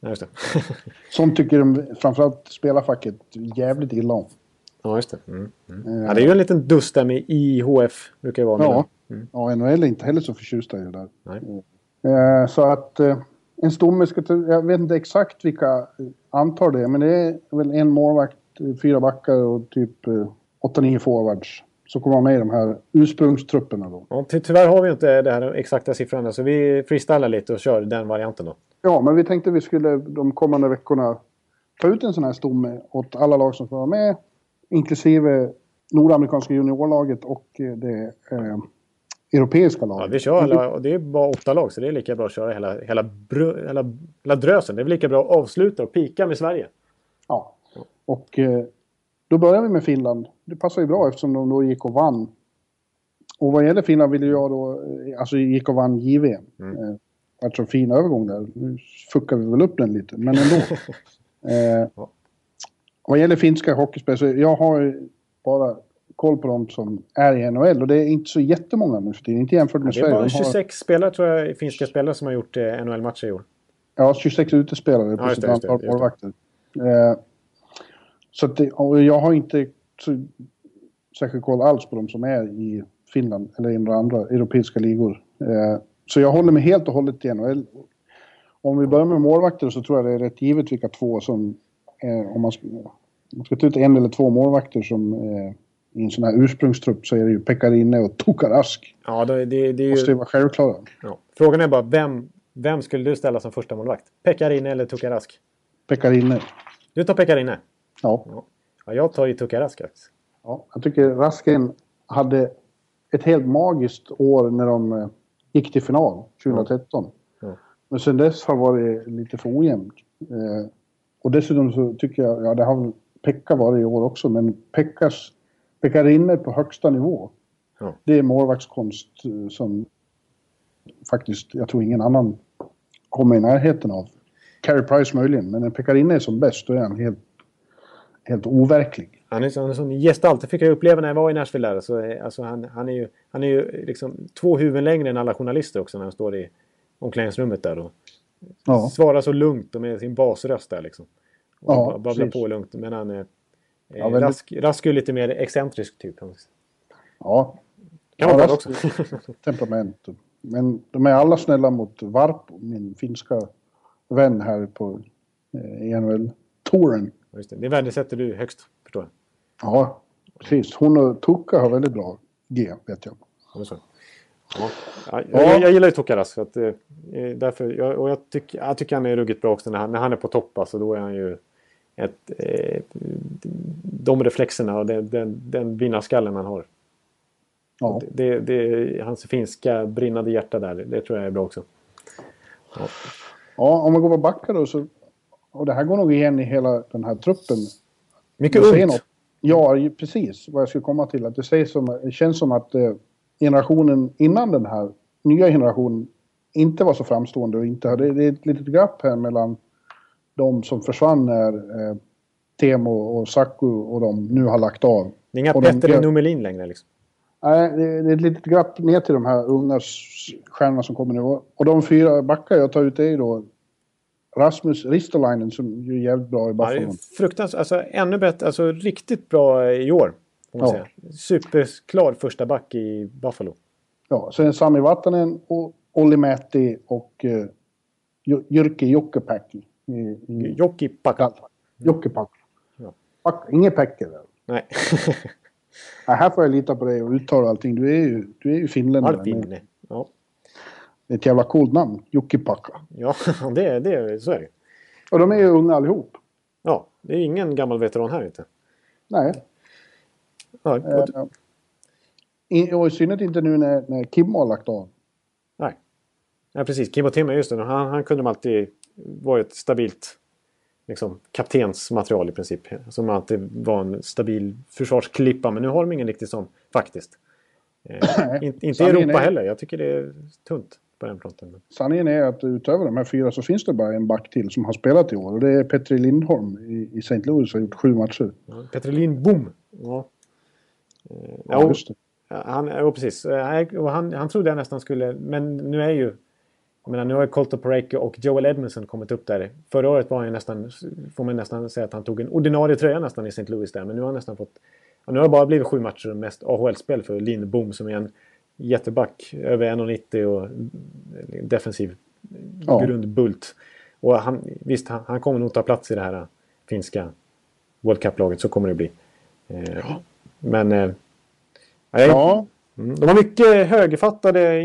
[SPEAKER 1] Just det. <laughs>
[SPEAKER 2] Sånt tycker de, framförallt spelarfacket, jävligt illa om.
[SPEAKER 1] Ja, just det. Mm. Mm.
[SPEAKER 2] Eh,
[SPEAKER 1] Ja, det är ju en liten dust där med IHF. Brukar det vara.
[SPEAKER 2] Ja,
[SPEAKER 1] Mm.
[SPEAKER 2] ja NHL är inte heller så förtjusta i det där.
[SPEAKER 1] Nej.
[SPEAKER 2] Eh, så att eh, en stomme jag vet inte exakt vilka antar det, men det är väl en målvakt, fyra backar och typ eh, 8-9 forwards. Som kommer vara med i de här ursprungstrupperna då.
[SPEAKER 1] Ja, ty tyvärr har vi inte det här exakta siffrorna så vi freestylar lite och kör den varianten då.
[SPEAKER 2] Ja, men vi tänkte vi skulle de kommande veckorna ta ut en sån här stomme åt alla lag som får vara med. Inklusive nordamerikanska juniorlaget och eh, det eh, europeiska
[SPEAKER 1] Ja,
[SPEAKER 2] laget.
[SPEAKER 1] vi kör alla, och det är bara åtta lag så det är lika bra att köra hela, hela, br- hela, hela drösen. Det är lika bra att avsluta och pika med Sverige.
[SPEAKER 2] Ja. Och eh, då börjar vi med Finland. Det passar ju bra eftersom de då gick och vann. Och vad gäller Finland ville jag då, eh, alltså gick och vann JVM.
[SPEAKER 1] Mm.
[SPEAKER 2] Eh, vart så fin övergång där. Nu fuckar vi väl upp den lite, men ändå. <laughs> eh,
[SPEAKER 1] Ja.
[SPEAKER 2] Vad gäller finska hockeyspel så jag har bara koll på de som är i NHL och det är inte så jättemånga nu för tiden. Inte jämfört med
[SPEAKER 1] Det är
[SPEAKER 2] Sverige.
[SPEAKER 1] bara
[SPEAKER 2] De har,
[SPEAKER 1] 26 spelare tror jag, finska spelare som har gjort eh, NHL-matcher i år.
[SPEAKER 2] Ja, 26 utespelare
[SPEAKER 1] Ja, det,
[SPEAKER 2] antal målvakter. Eh, så det, jag har inte så, särskilt koll alls på de som är i Finland eller i några andra europeiska ligor. Eh, så jag håller mig helt och hållet till NHL. Om vi börjar med målvakter så tror jag det är rätt givet vilka två som... Eh, om man ska, man ska ta ut en eller två målvakter som eh, i en sån här ursprungstrupp så är det ju Pekarinne och Tokarask.
[SPEAKER 1] Ja, det, det, det är
[SPEAKER 2] Måste ju
[SPEAKER 1] ju...
[SPEAKER 2] vara självklara.
[SPEAKER 1] Ja. Frågan är bara vem, vem skulle du ställa som första målvakt? Pekarinne eller Tukarask?
[SPEAKER 2] Pekarinne.
[SPEAKER 1] Du tar Pekarinne.
[SPEAKER 2] Ja.
[SPEAKER 1] Ja. ja, jag tar ju Tukarask. faktiskt.
[SPEAKER 2] Ja, jag tycker Rasken hade ett helt magiskt år när de eh, gick till final 2013.
[SPEAKER 1] Ja.
[SPEAKER 2] Men sen dess har varit lite för ojämnt. Eh, och dessutom så tycker jag, ja det har väl Pekka varit i år också, men Pekkas, Pekarinne på högsta nivå.
[SPEAKER 1] Ja.
[SPEAKER 2] Det är målvaktskonst eh, som faktiskt, jag tror ingen annan kommer i närheten av. Carey Price möjligen, men när Pekarinne är som bäst då är han helt, helt overklig.
[SPEAKER 1] Han är, så- han är sån gestalt. Det fick jag uppleva när jag var i Nashville. Där. Så, eh, alltså, han, han är ju, han är ju liksom två huvuden längre än alla journalister också när han står i omklädningsrummet där. Och
[SPEAKER 2] Ja.
[SPEAKER 1] Svarar så lugnt och med sin basröst där liksom. Och
[SPEAKER 2] Ja,
[SPEAKER 1] ba- babblar
[SPEAKER 2] precis.
[SPEAKER 1] på lugnt. Men han är...
[SPEAKER 2] Ja,
[SPEAKER 1] Eh,
[SPEAKER 2] väldigt-
[SPEAKER 1] rask, rask är lite mer excentrisk typ.
[SPEAKER 2] Ja.
[SPEAKER 1] Kan vara
[SPEAKER 2] Ja,
[SPEAKER 1] också. <laughs>
[SPEAKER 2] temperament. Men de är alla snälla mot Varpo, min finska vän här på eh, NHL-touren.
[SPEAKER 1] Just det. det värdesätter du högst, förstår jag.
[SPEAKER 2] Ja, precis. Hon och Tuka har väldigt bra G, vet jag.
[SPEAKER 1] Det så? Ja. Ja, jag, jag gillar ju Tokaras. Att, eh, därför, jag, och jag, tycker, jag tycker han är ruggigt bra också när han, när han är på topp. Alltså, då är han ju ett, eh, de reflexerna och den, den, den vinnarskallen han har.
[SPEAKER 2] Ja.
[SPEAKER 1] Det, det, hans finska brinnande hjärta där, det tror jag är bra också.
[SPEAKER 2] ja, om man går på backar då så... Och det här går nog igen i hela den här truppen.
[SPEAKER 1] Mycket ungt.
[SPEAKER 2] Ja, precis vad jag skulle komma till. Att det, sägs som, det känns som att eh, generationen innan den här nya generationen inte var så framstående och inte hade... Det är ett litet glapp här mellan de som försvann när eh, Temo och Saku och de nu har lagt av.
[SPEAKER 1] Det är inga
[SPEAKER 2] Och de
[SPEAKER 1] Petter
[SPEAKER 2] gör-
[SPEAKER 1] Numelin längre liksom.
[SPEAKER 2] Nej, det det är ett litet glapp ner till de här unga stjärnorna som kommer nu. Och de fyra backar jag tar ut är då Rasmus Ristolainen som ju är jävligt bra i
[SPEAKER 1] Ja,
[SPEAKER 2] Buffalo.
[SPEAKER 1] fruktansvärt, alltså ännu bättre, alltså riktigt bra i år. Får man
[SPEAKER 2] Ja.
[SPEAKER 1] säga. Superklar första back i Buffalo.
[SPEAKER 2] Ja, sen Sami Vatanen och Olli Mäti och uh, Jyrki Jokkipäki. I, i,
[SPEAKER 1] Jocki Paka.
[SPEAKER 2] Jokkipäki.
[SPEAKER 1] Ja.
[SPEAKER 2] Inget Päckki där.
[SPEAKER 1] Nej. <laughs>
[SPEAKER 2] Nej, här får jag lita på dig och uttala allting. Du är ju, du är ju finländare. med
[SPEAKER 1] Alpinne. Ja,
[SPEAKER 2] Ett jävla coolt namn. Jokkipakka.
[SPEAKER 1] ja <laughs> det, det, så är det.
[SPEAKER 2] Och de är ju unga allihop.
[SPEAKER 1] Ja, det är ingen gammal veteran här inte.
[SPEAKER 2] Nej,
[SPEAKER 1] Och,
[SPEAKER 2] Eh, i, och i synnerhet inte nu när, när Kim har lagt av.
[SPEAKER 1] nej. Ja, precis. Kimmo Timmer, just det. Han, han kunde de alltid... var ett stabilt liksom, kaptensmaterial i princip. Som alltid var en stabil försvarsklippa. Men nu har de ingen riktigt sån faktiskt. Eh, <laughs> in, inte i Europa
[SPEAKER 2] är-
[SPEAKER 1] heller. Jag tycker det är tunt på den fronten.
[SPEAKER 2] Sanningen är att utöver de här fyra så finns det bara en back till som har spelat i år. Och det är Petri Lindholm i, i St. Louis och har gjort sju matcher.
[SPEAKER 1] Ja, Petter Lindbom. Ja. Eh,
[SPEAKER 2] Ja,
[SPEAKER 1] ja,
[SPEAKER 2] just det.
[SPEAKER 1] Ja, Han, ja, precis. Eh, och Han, han trodde jag nästan skulle... Men nu är ju... Jag menar, nu har ju Colton Pareko och Joel Edmondson kommit upp där. Förra året var han ju nästan... Får man nästan säga att han tog en ordinarie tröja nästan i St. Louis där. Men nu har han nästan fått... Ja, nu har det bara blivit sju matcher och mest AHL-spel för Lindbom som är en jätteback. Över 1,90 och defensiv
[SPEAKER 2] Ja.
[SPEAKER 1] grundbult. Och han, visst, han, han kommer nog ta plats i det här äh, finska World Cup-laget. Så kommer det bli. Eh, Men... Eh,
[SPEAKER 2] Ja,
[SPEAKER 1] Mm. De har mycket högerfattade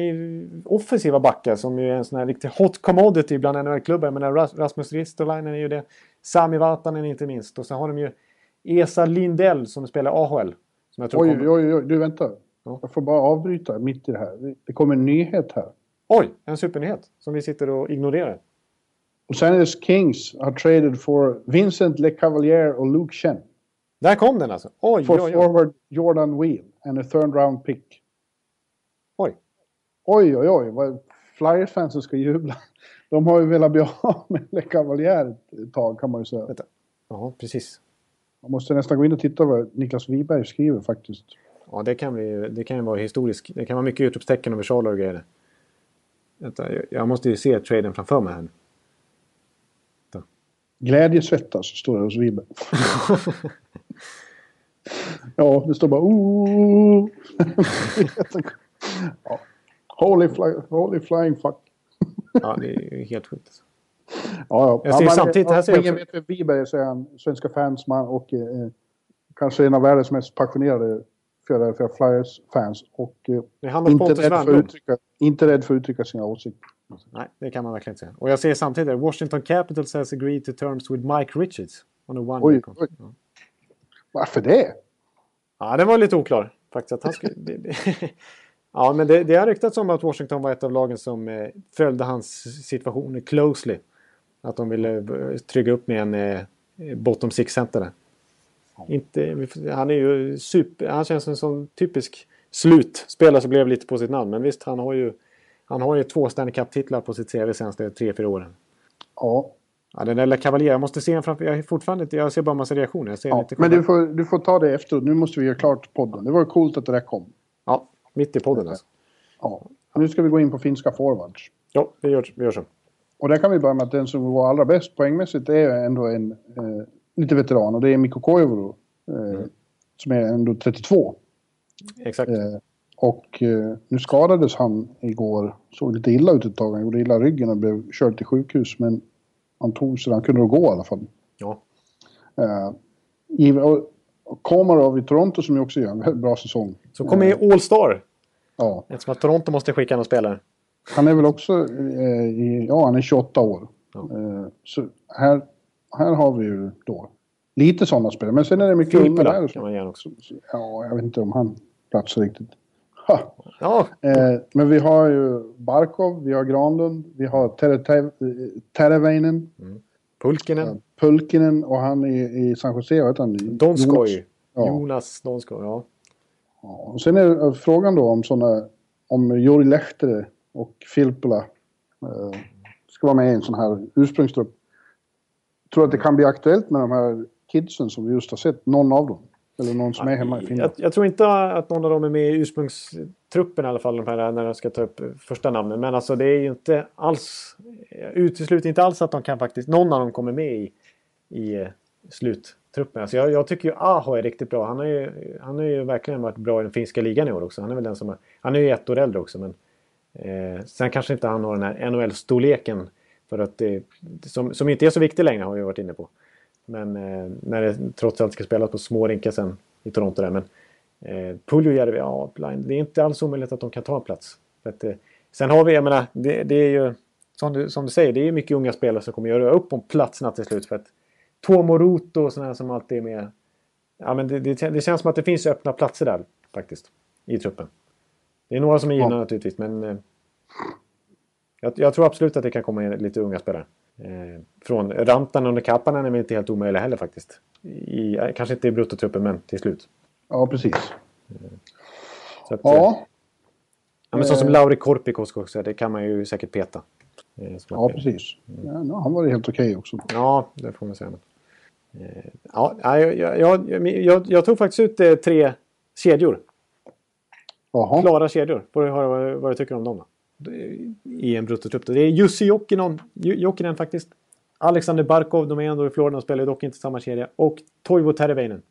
[SPEAKER 1] offensiva backar som ju är en sån här riktig hot commodity bland NHL-klubbar. Men Ras- Rasmus Ristolainen är ju det. Sami Vatanen inte minst. Och sen har de ju Esa Lindell som spelar AHL. Som jag tror
[SPEAKER 2] oj,
[SPEAKER 1] kommer...
[SPEAKER 2] oj, oj. Du, vänta.
[SPEAKER 1] Ja.
[SPEAKER 2] Jag får bara avbryta mitt i det här. Det- Det kommer en nyhet här.
[SPEAKER 1] Oj, en supernyhet som vi sitter och ignorerar.
[SPEAKER 2] Los Angeles Kings har traded for Vincent LeCavalier och Luke Chen.
[SPEAKER 1] Där kom den alltså. Oj,
[SPEAKER 2] For
[SPEAKER 1] oj, oj.
[SPEAKER 2] forward Jordan Wheel and a third round pick.
[SPEAKER 1] oj.
[SPEAKER 2] Oj, oj, oj. Vad Flyers-fansen ska jubla. <laughs> De har ju velat bli <laughs> av med LeCavalier ett tag kan man ju säga.
[SPEAKER 1] Vänta. Ja, precis.
[SPEAKER 2] Man måste nästan gå in och titta vad Niklas Wiberg skriver faktiskt.
[SPEAKER 1] Ja, det kan, bli, det kan ju vara historiskt. Det kan vara mycket utropstecken och versaler och grejer. Vänta, jag- jag måste ju se traden framför mig här.
[SPEAKER 2] Glädjesvettas står det hos Wiberg. <laughs> ja, det står bara ooh. <laughs> ja. Holy, fly, holy flying fuck.
[SPEAKER 1] Ja, det är helt sjukt. Alltså.
[SPEAKER 2] Ja, ja.
[SPEAKER 1] Jag ser
[SPEAKER 2] ja,
[SPEAKER 1] samtidigt- här ser jag
[SPEAKER 2] ingen vet vem Wiberg är så är han svenska fansman och eh, kanske en av världens mest passionerade Philadelphia Flyers-fans. Och eh, inte, rädd för uttrycka, inte rädd för att uttrycka sina åsikter.
[SPEAKER 1] Nej, det kan man verkligen inte säga. Och jag ser samtidigt att Washington Capitals has agreed to terms with Mike Richards. On a one
[SPEAKER 2] Oj, oj. Varför det?
[SPEAKER 1] Ja, den var lite oklar faktiskt. Att han skulle, det, <laughs> ja, men det, det har ryktats om att Washington var ett av lagen som eh, följde hans situation closely. Att de ville eh, trygga upp med en eh, bottom six-center där. Inte, han är ju super, han känns som en sån typisk slutspelare som blev lite på sitt namn. Men visst, han har ju, han har ju två Stanley Cup-titlar på sitt CV senaste tre, fyra åren.
[SPEAKER 2] Ja,
[SPEAKER 1] Ja, den där Cavalier, jag måste se en framför... Jag, fortfarande jag ser bara en massa reaktioner. Jag ser
[SPEAKER 2] ja.
[SPEAKER 1] lite
[SPEAKER 2] men du får, du får ta det efteråt. Nu måste vi göra klart podden. Det var coolt att det där kom.
[SPEAKER 1] Ja, mitt i podden alltså.
[SPEAKER 2] Ja. Nu ska vi gå in på finska forwards.
[SPEAKER 1] Ja, vi gör, vi gör så.
[SPEAKER 2] Och där kan vi börja med att den som var allra bäst poängmässigt är ändå en eh, lite veteran och det är Mikko Koivu. Eh, Som är ändå 32.
[SPEAKER 1] Exakt.
[SPEAKER 2] Eh, och eh, nu skadades han igår. Såg lite illa ut ett tag. Han gjorde illa ryggen och blev körd till sjukhus. Men han tog sig, han kunde gå i alla fall.
[SPEAKER 1] Ja.
[SPEAKER 2] Eh, i- och- och Komarov i Toronto som ju också gör en väldigt bra säsong.
[SPEAKER 1] Så kommer i All-Star.
[SPEAKER 2] Ja,
[SPEAKER 1] Eftersom att Toronto måste skicka någon spelare.
[SPEAKER 2] han är väl också, eh, i, ja han är 28 år.
[SPEAKER 1] Ja.
[SPEAKER 2] Eh, så här, här har vi ju då lite sådana spelare. Men sen är det mycket unga där.
[SPEAKER 1] kan man också.
[SPEAKER 2] Ja, jag vet inte om han platsar riktigt.
[SPEAKER 1] Ja,
[SPEAKER 2] Eh, men vi har ju Barkov, vi har Granlund, vi har Tere- Tere- Tereväinen,
[SPEAKER 1] Pulkinen.
[SPEAKER 2] Pulkinen och han i, i San Jose, vad heter han?
[SPEAKER 1] Donskoj.
[SPEAKER 2] Ja.
[SPEAKER 1] Jonas Donskoj, ja.
[SPEAKER 2] Ja, och sen är det frågan då om sådana, om Jori Lehtere och Filppula eh, ska vara med i en sån här ursprungstrupp. Tror att det kan bli aktuellt med de här kidsen som vi just har sett, någon av dem? Eller någon som är hemma i Finland?
[SPEAKER 1] Jag, jag tror inte att någon av dem är med i ursprungstruppen i alla fall, de här, när de ska ta upp första namnen. Men alltså det är ju inte alls... Jag utesluter inte alls att de kan faktiskt... Någon av dem kommer med i, i eh, sluttruppen. Alltså jag, jag tycker ju Aho är riktigt bra. Han har, ju, han har ju verkligen varit bra i den finska ligan i år också. Han är väl den som... har- Han är ju ett år äldre också men... Eh, sen kanske inte han har den här NHL-storleken. För att det, som, som inte är så viktig längre har vi varit inne på. Men eh, när det trots allt ska spelas på små rinkar sen i Toronto där. Men eh, Puljujärvi, ja, blind, det är inte alls omöjligt att de kan ta en plats. För att, eh, sen har vi, jag menar, det, det är ju som du, som du säger, det är mycket unga spelare som kommer göra upp om platserna till slut. För att Tuomo Ruto och sådana som alltid är med. Ja, men det, det, det känns som att det finns öppna platser där faktiskt. I truppen. Det är några som är givna
[SPEAKER 2] Ja.
[SPEAKER 1] naturligtvis, men eh, jag, jag tror absolut att det kan komma in lite unga spelare. Eh, från Rantanen och Kapanen är väl inte helt omöjliga heller faktiskt. I, eh, kanske inte i bruttotruppen, men till slut.
[SPEAKER 2] Ja, precis.
[SPEAKER 1] Att, eh,
[SPEAKER 2] Ja,
[SPEAKER 1] ja, men så som
[SPEAKER 2] eh.
[SPEAKER 1] Lauri Korpikoski också, det kan man ju säkert peta.
[SPEAKER 2] Ja precis. Ja, no, han var helt okej också.
[SPEAKER 1] Ja, det får man säga. Ja, jag, jag, jag, jag, tog faktiskt ut tre kedjor.
[SPEAKER 2] Jaha.
[SPEAKER 1] Klara kedjor. Får du höra vad, vad du tycker om dem då? I en bruttotrupp. Det är Jussi Jokinen, Jokinen faktiskt. Alexander Barkov, de är ändå i Florida och spelar dock inte samma kedja. Och Toivo Terveinen.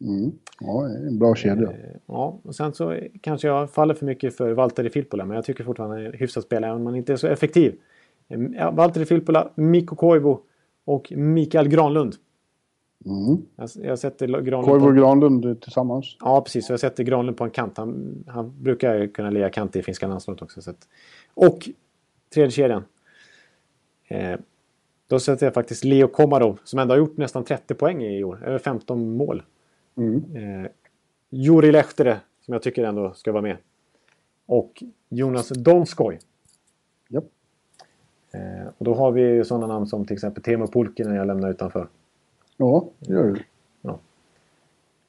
[SPEAKER 2] Mm. Ja, en bra kedja.
[SPEAKER 1] Eh, Ja, och sen så kanske jag faller för mycket för Valtteri Filppula, men jag tycker fortfarande han är en hyfsad spelare, även om han inte är så effektiv. Eh, Valtteri Filppula, Mikko Koivu och Mikael Granlund.
[SPEAKER 2] Mm.
[SPEAKER 1] Jag, jag sätter Granlund
[SPEAKER 2] Koivu och. Granlund tillsammans.
[SPEAKER 1] Ja, precis. Jag sätter Granlund på en kant. Han, han brukar kunna lira kant i finska landslaget också. Så att... Och tredje kedjan. Eh, då sätter jag faktiskt Leo Komarov som ändå har gjort nästan 30 poäng i år. Över 15 mål.
[SPEAKER 2] Mm.
[SPEAKER 1] Eh, Juri Lehtere som jag tycker ändå ska vara med. Och Jonas Donskoj.
[SPEAKER 2] Japp.
[SPEAKER 1] Eh, och då har vi sådana namn som till exempel Teemu Pulkkinen jag lämnar utanför.
[SPEAKER 2] Ja, det gör du.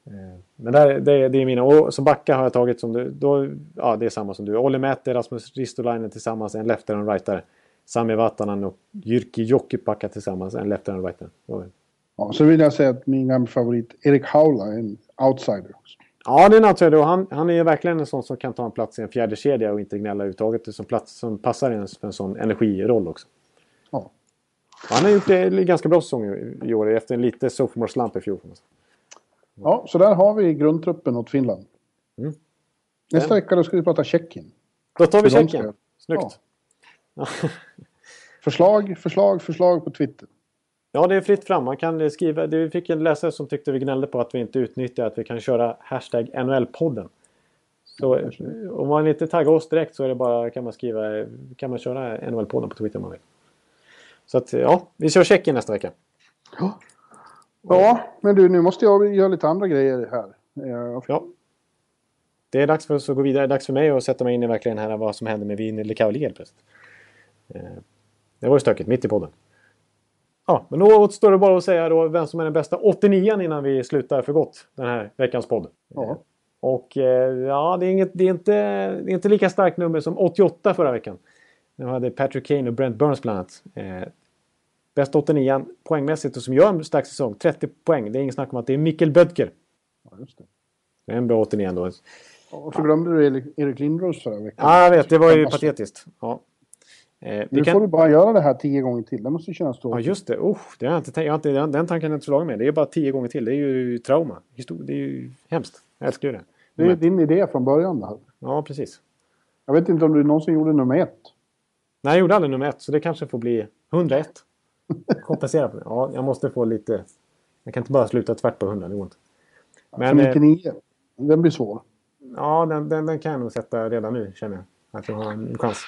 [SPEAKER 1] Eh, Men där, det, det är mina. Och som backa har jag tagit som du. Då, ja, det är samma som du. Olli Mäter, Rasmus Ristolainen tillsammans. En och en rightare. Sami Vatanen och Jyrki Jokipakka tillsammans. En och en rightare.
[SPEAKER 2] Ja, så vill jag säga att min gamla favorit Erik Haula är en outsider. Också.
[SPEAKER 1] Ja, det är en outsider. Och Han, han är verkligen en sån som kan ta en plats i en fjärde kedja och inte gnälla överhuvudtaget. Som plats som passar in för en sån energiroll också.
[SPEAKER 2] Ja.
[SPEAKER 1] Han har gjort det ganska bra säsong i- år. Efter en lite sophomore slump i fjol.
[SPEAKER 2] ja, så där har vi grundtruppen åt Finland.
[SPEAKER 1] Mm.
[SPEAKER 2] Nästa vecka då ska vi prata Tjeckien.
[SPEAKER 1] Då tar vi Tjeckien.
[SPEAKER 2] ska-
[SPEAKER 1] Snyggt.
[SPEAKER 2] Förslag, förslag, förslag på Twitter.
[SPEAKER 1] Ja, det är fritt fram. Man kan skriva. Det vi fick en läsare som tyckte vi gnällde på att vi inte utnyttjar att vi kan köra hashtag NHL-podden. Så om man inte taggar oss direkt så är det bara kan man skriva kan man köra NHL-podden på Twitter om man vill. Så att ja, vi kör Tjeckien nästa vecka.
[SPEAKER 2] Ja, men du, nu måste jag göra lite andra grejer här. Eh,
[SPEAKER 1] Ja. Det är dags för oss att gå vidare. Det är dags för mig att sätta mig in i verkligen här vad som händer med Wiener Lekauli helt plötsligt. Eh, Det var ju stökigt, mitt i podden. Ja, men då återstår det bara att säga då vem som är den bästa 89 innan vi slutar för gott den här veckans podd.
[SPEAKER 2] Ja.
[SPEAKER 1] Och eh, ja, det är, inget, det, är inte, det är inte lika starkt nummer som 88 förra veckan. Nu hade Patrick Kane och Brent Burns bland annat. Eh, bäst 89 poängmässigt och som gör en stark säsong. 30 poäng. Det är ingen snack om att det är Mikkel Bödker.
[SPEAKER 2] Ja, just det.
[SPEAKER 1] Det är en bra 89 ändå.
[SPEAKER 2] Och så glömde du Erik- Lindros förra veckan.
[SPEAKER 1] Ja, jag vet. Det var ju patetiskt. Ja. Eh,
[SPEAKER 2] Nu
[SPEAKER 1] kan...
[SPEAKER 2] får du bara göra det här tio gånger till. Det måste kännas
[SPEAKER 1] Ja,
[SPEAKER 2] tråkigt.
[SPEAKER 1] just det. Oh, det har jag inte tänkt. Jag har inte, den, den tanken har jag inte slagit med. Det är bara tio gånger till. Det är ju trauma. Histor- Det är ju hemskt. Jag älskar ju det.
[SPEAKER 2] Det är din idé från början. Där.
[SPEAKER 1] Ja, precis.
[SPEAKER 2] Jag vet inte om du någonsin gjorde nummer ett.
[SPEAKER 1] Nej, jag gjorde aldrig nummer ett, så det kanske får bli 101. <laughs> Kompensera på det. Ja, jag måste få lite... Jag kan inte bara sluta tvärt på 100, det går inte.
[SPEAKER 2] Men,
[SPEAKER 1] Men, eh,
[SPEAKER 2] 99. Den blir svår.
[SPEAKER 1] ja, den, den, den kan jag nog sätta redan nu, känner jag. Att jag har en chans.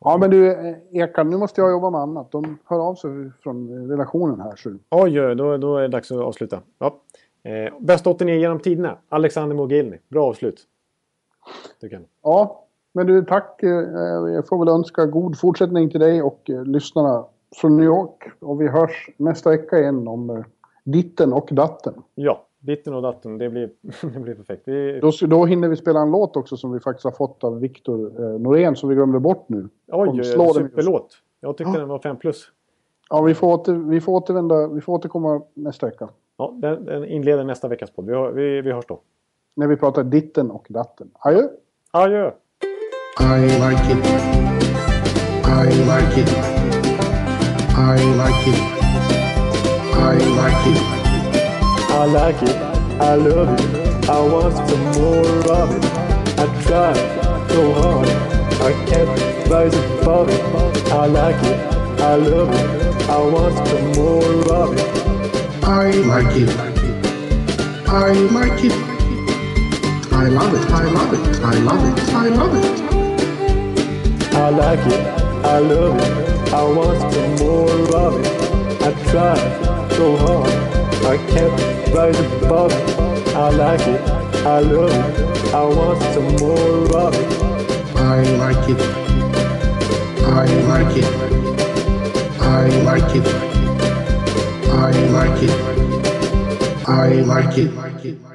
[SPEAKER 2] Ja, men du eh, Ekan, nu måste jag jobba med annat. De hör av sig från redaktionen här. Så.
[SPEAKER 1] Oj, oj, då, då är det dags att avsluta. Ja. Eh, bäst 89 genom tiderna. Alexander Mogilny. Bra avslut. Tycker jag.
[SPEAKER 2] Ja, men du tack. eh, Jag får väl önska god fortsättning till dig och eh, lyssnarna från New York. Och vi hörs nästa vecka igen om eh, ditten och datten.
[SPEAKER 1] Ja, ditten och datten. Det blir, <laughs> det blir perfekt. Vi,
[SPEAKER 2] Då, då hinner vi spela en låt också som vi faktiskt har fått av Viktor eh, Norén som vi glömde bort nu.
[SPEAKER 1] oj, superlåt. Jag tyckte
[SPEAKER 2] Ja.
[SPEAKER 1] den var 5 plus.
[SPEAKER 2] Ja, vi får, åter, vi får återvända. Vi får återkomma nästa vecka.
[SPEAKER 1] Ja, den, den inleder nästa veckas podd. Vi, vi, vi hörs då.
[SPEAKER 2] När vi pratar ditten och datten. Adjö!
[SPEAKER 1] Adjö!
[SPEAKER 4] I like it. I like it. I like it. I like it.
[SPEAKER 1] I like it, I love it, I want some more of it. I try so hard, I can't rise above it. I like it, I love it, I want some more of it.
[SPEAKER 4] I like it. I like it. I love it. I love it. I love it. I love it.
[SPEAKER 1] I like it, I love it, I want some more of it. I try so hard, I can't rise above it. I like it, I love it, I want some more of it.
[SPEAKER 4] I like it. I like it. I like it. I like it. I like it.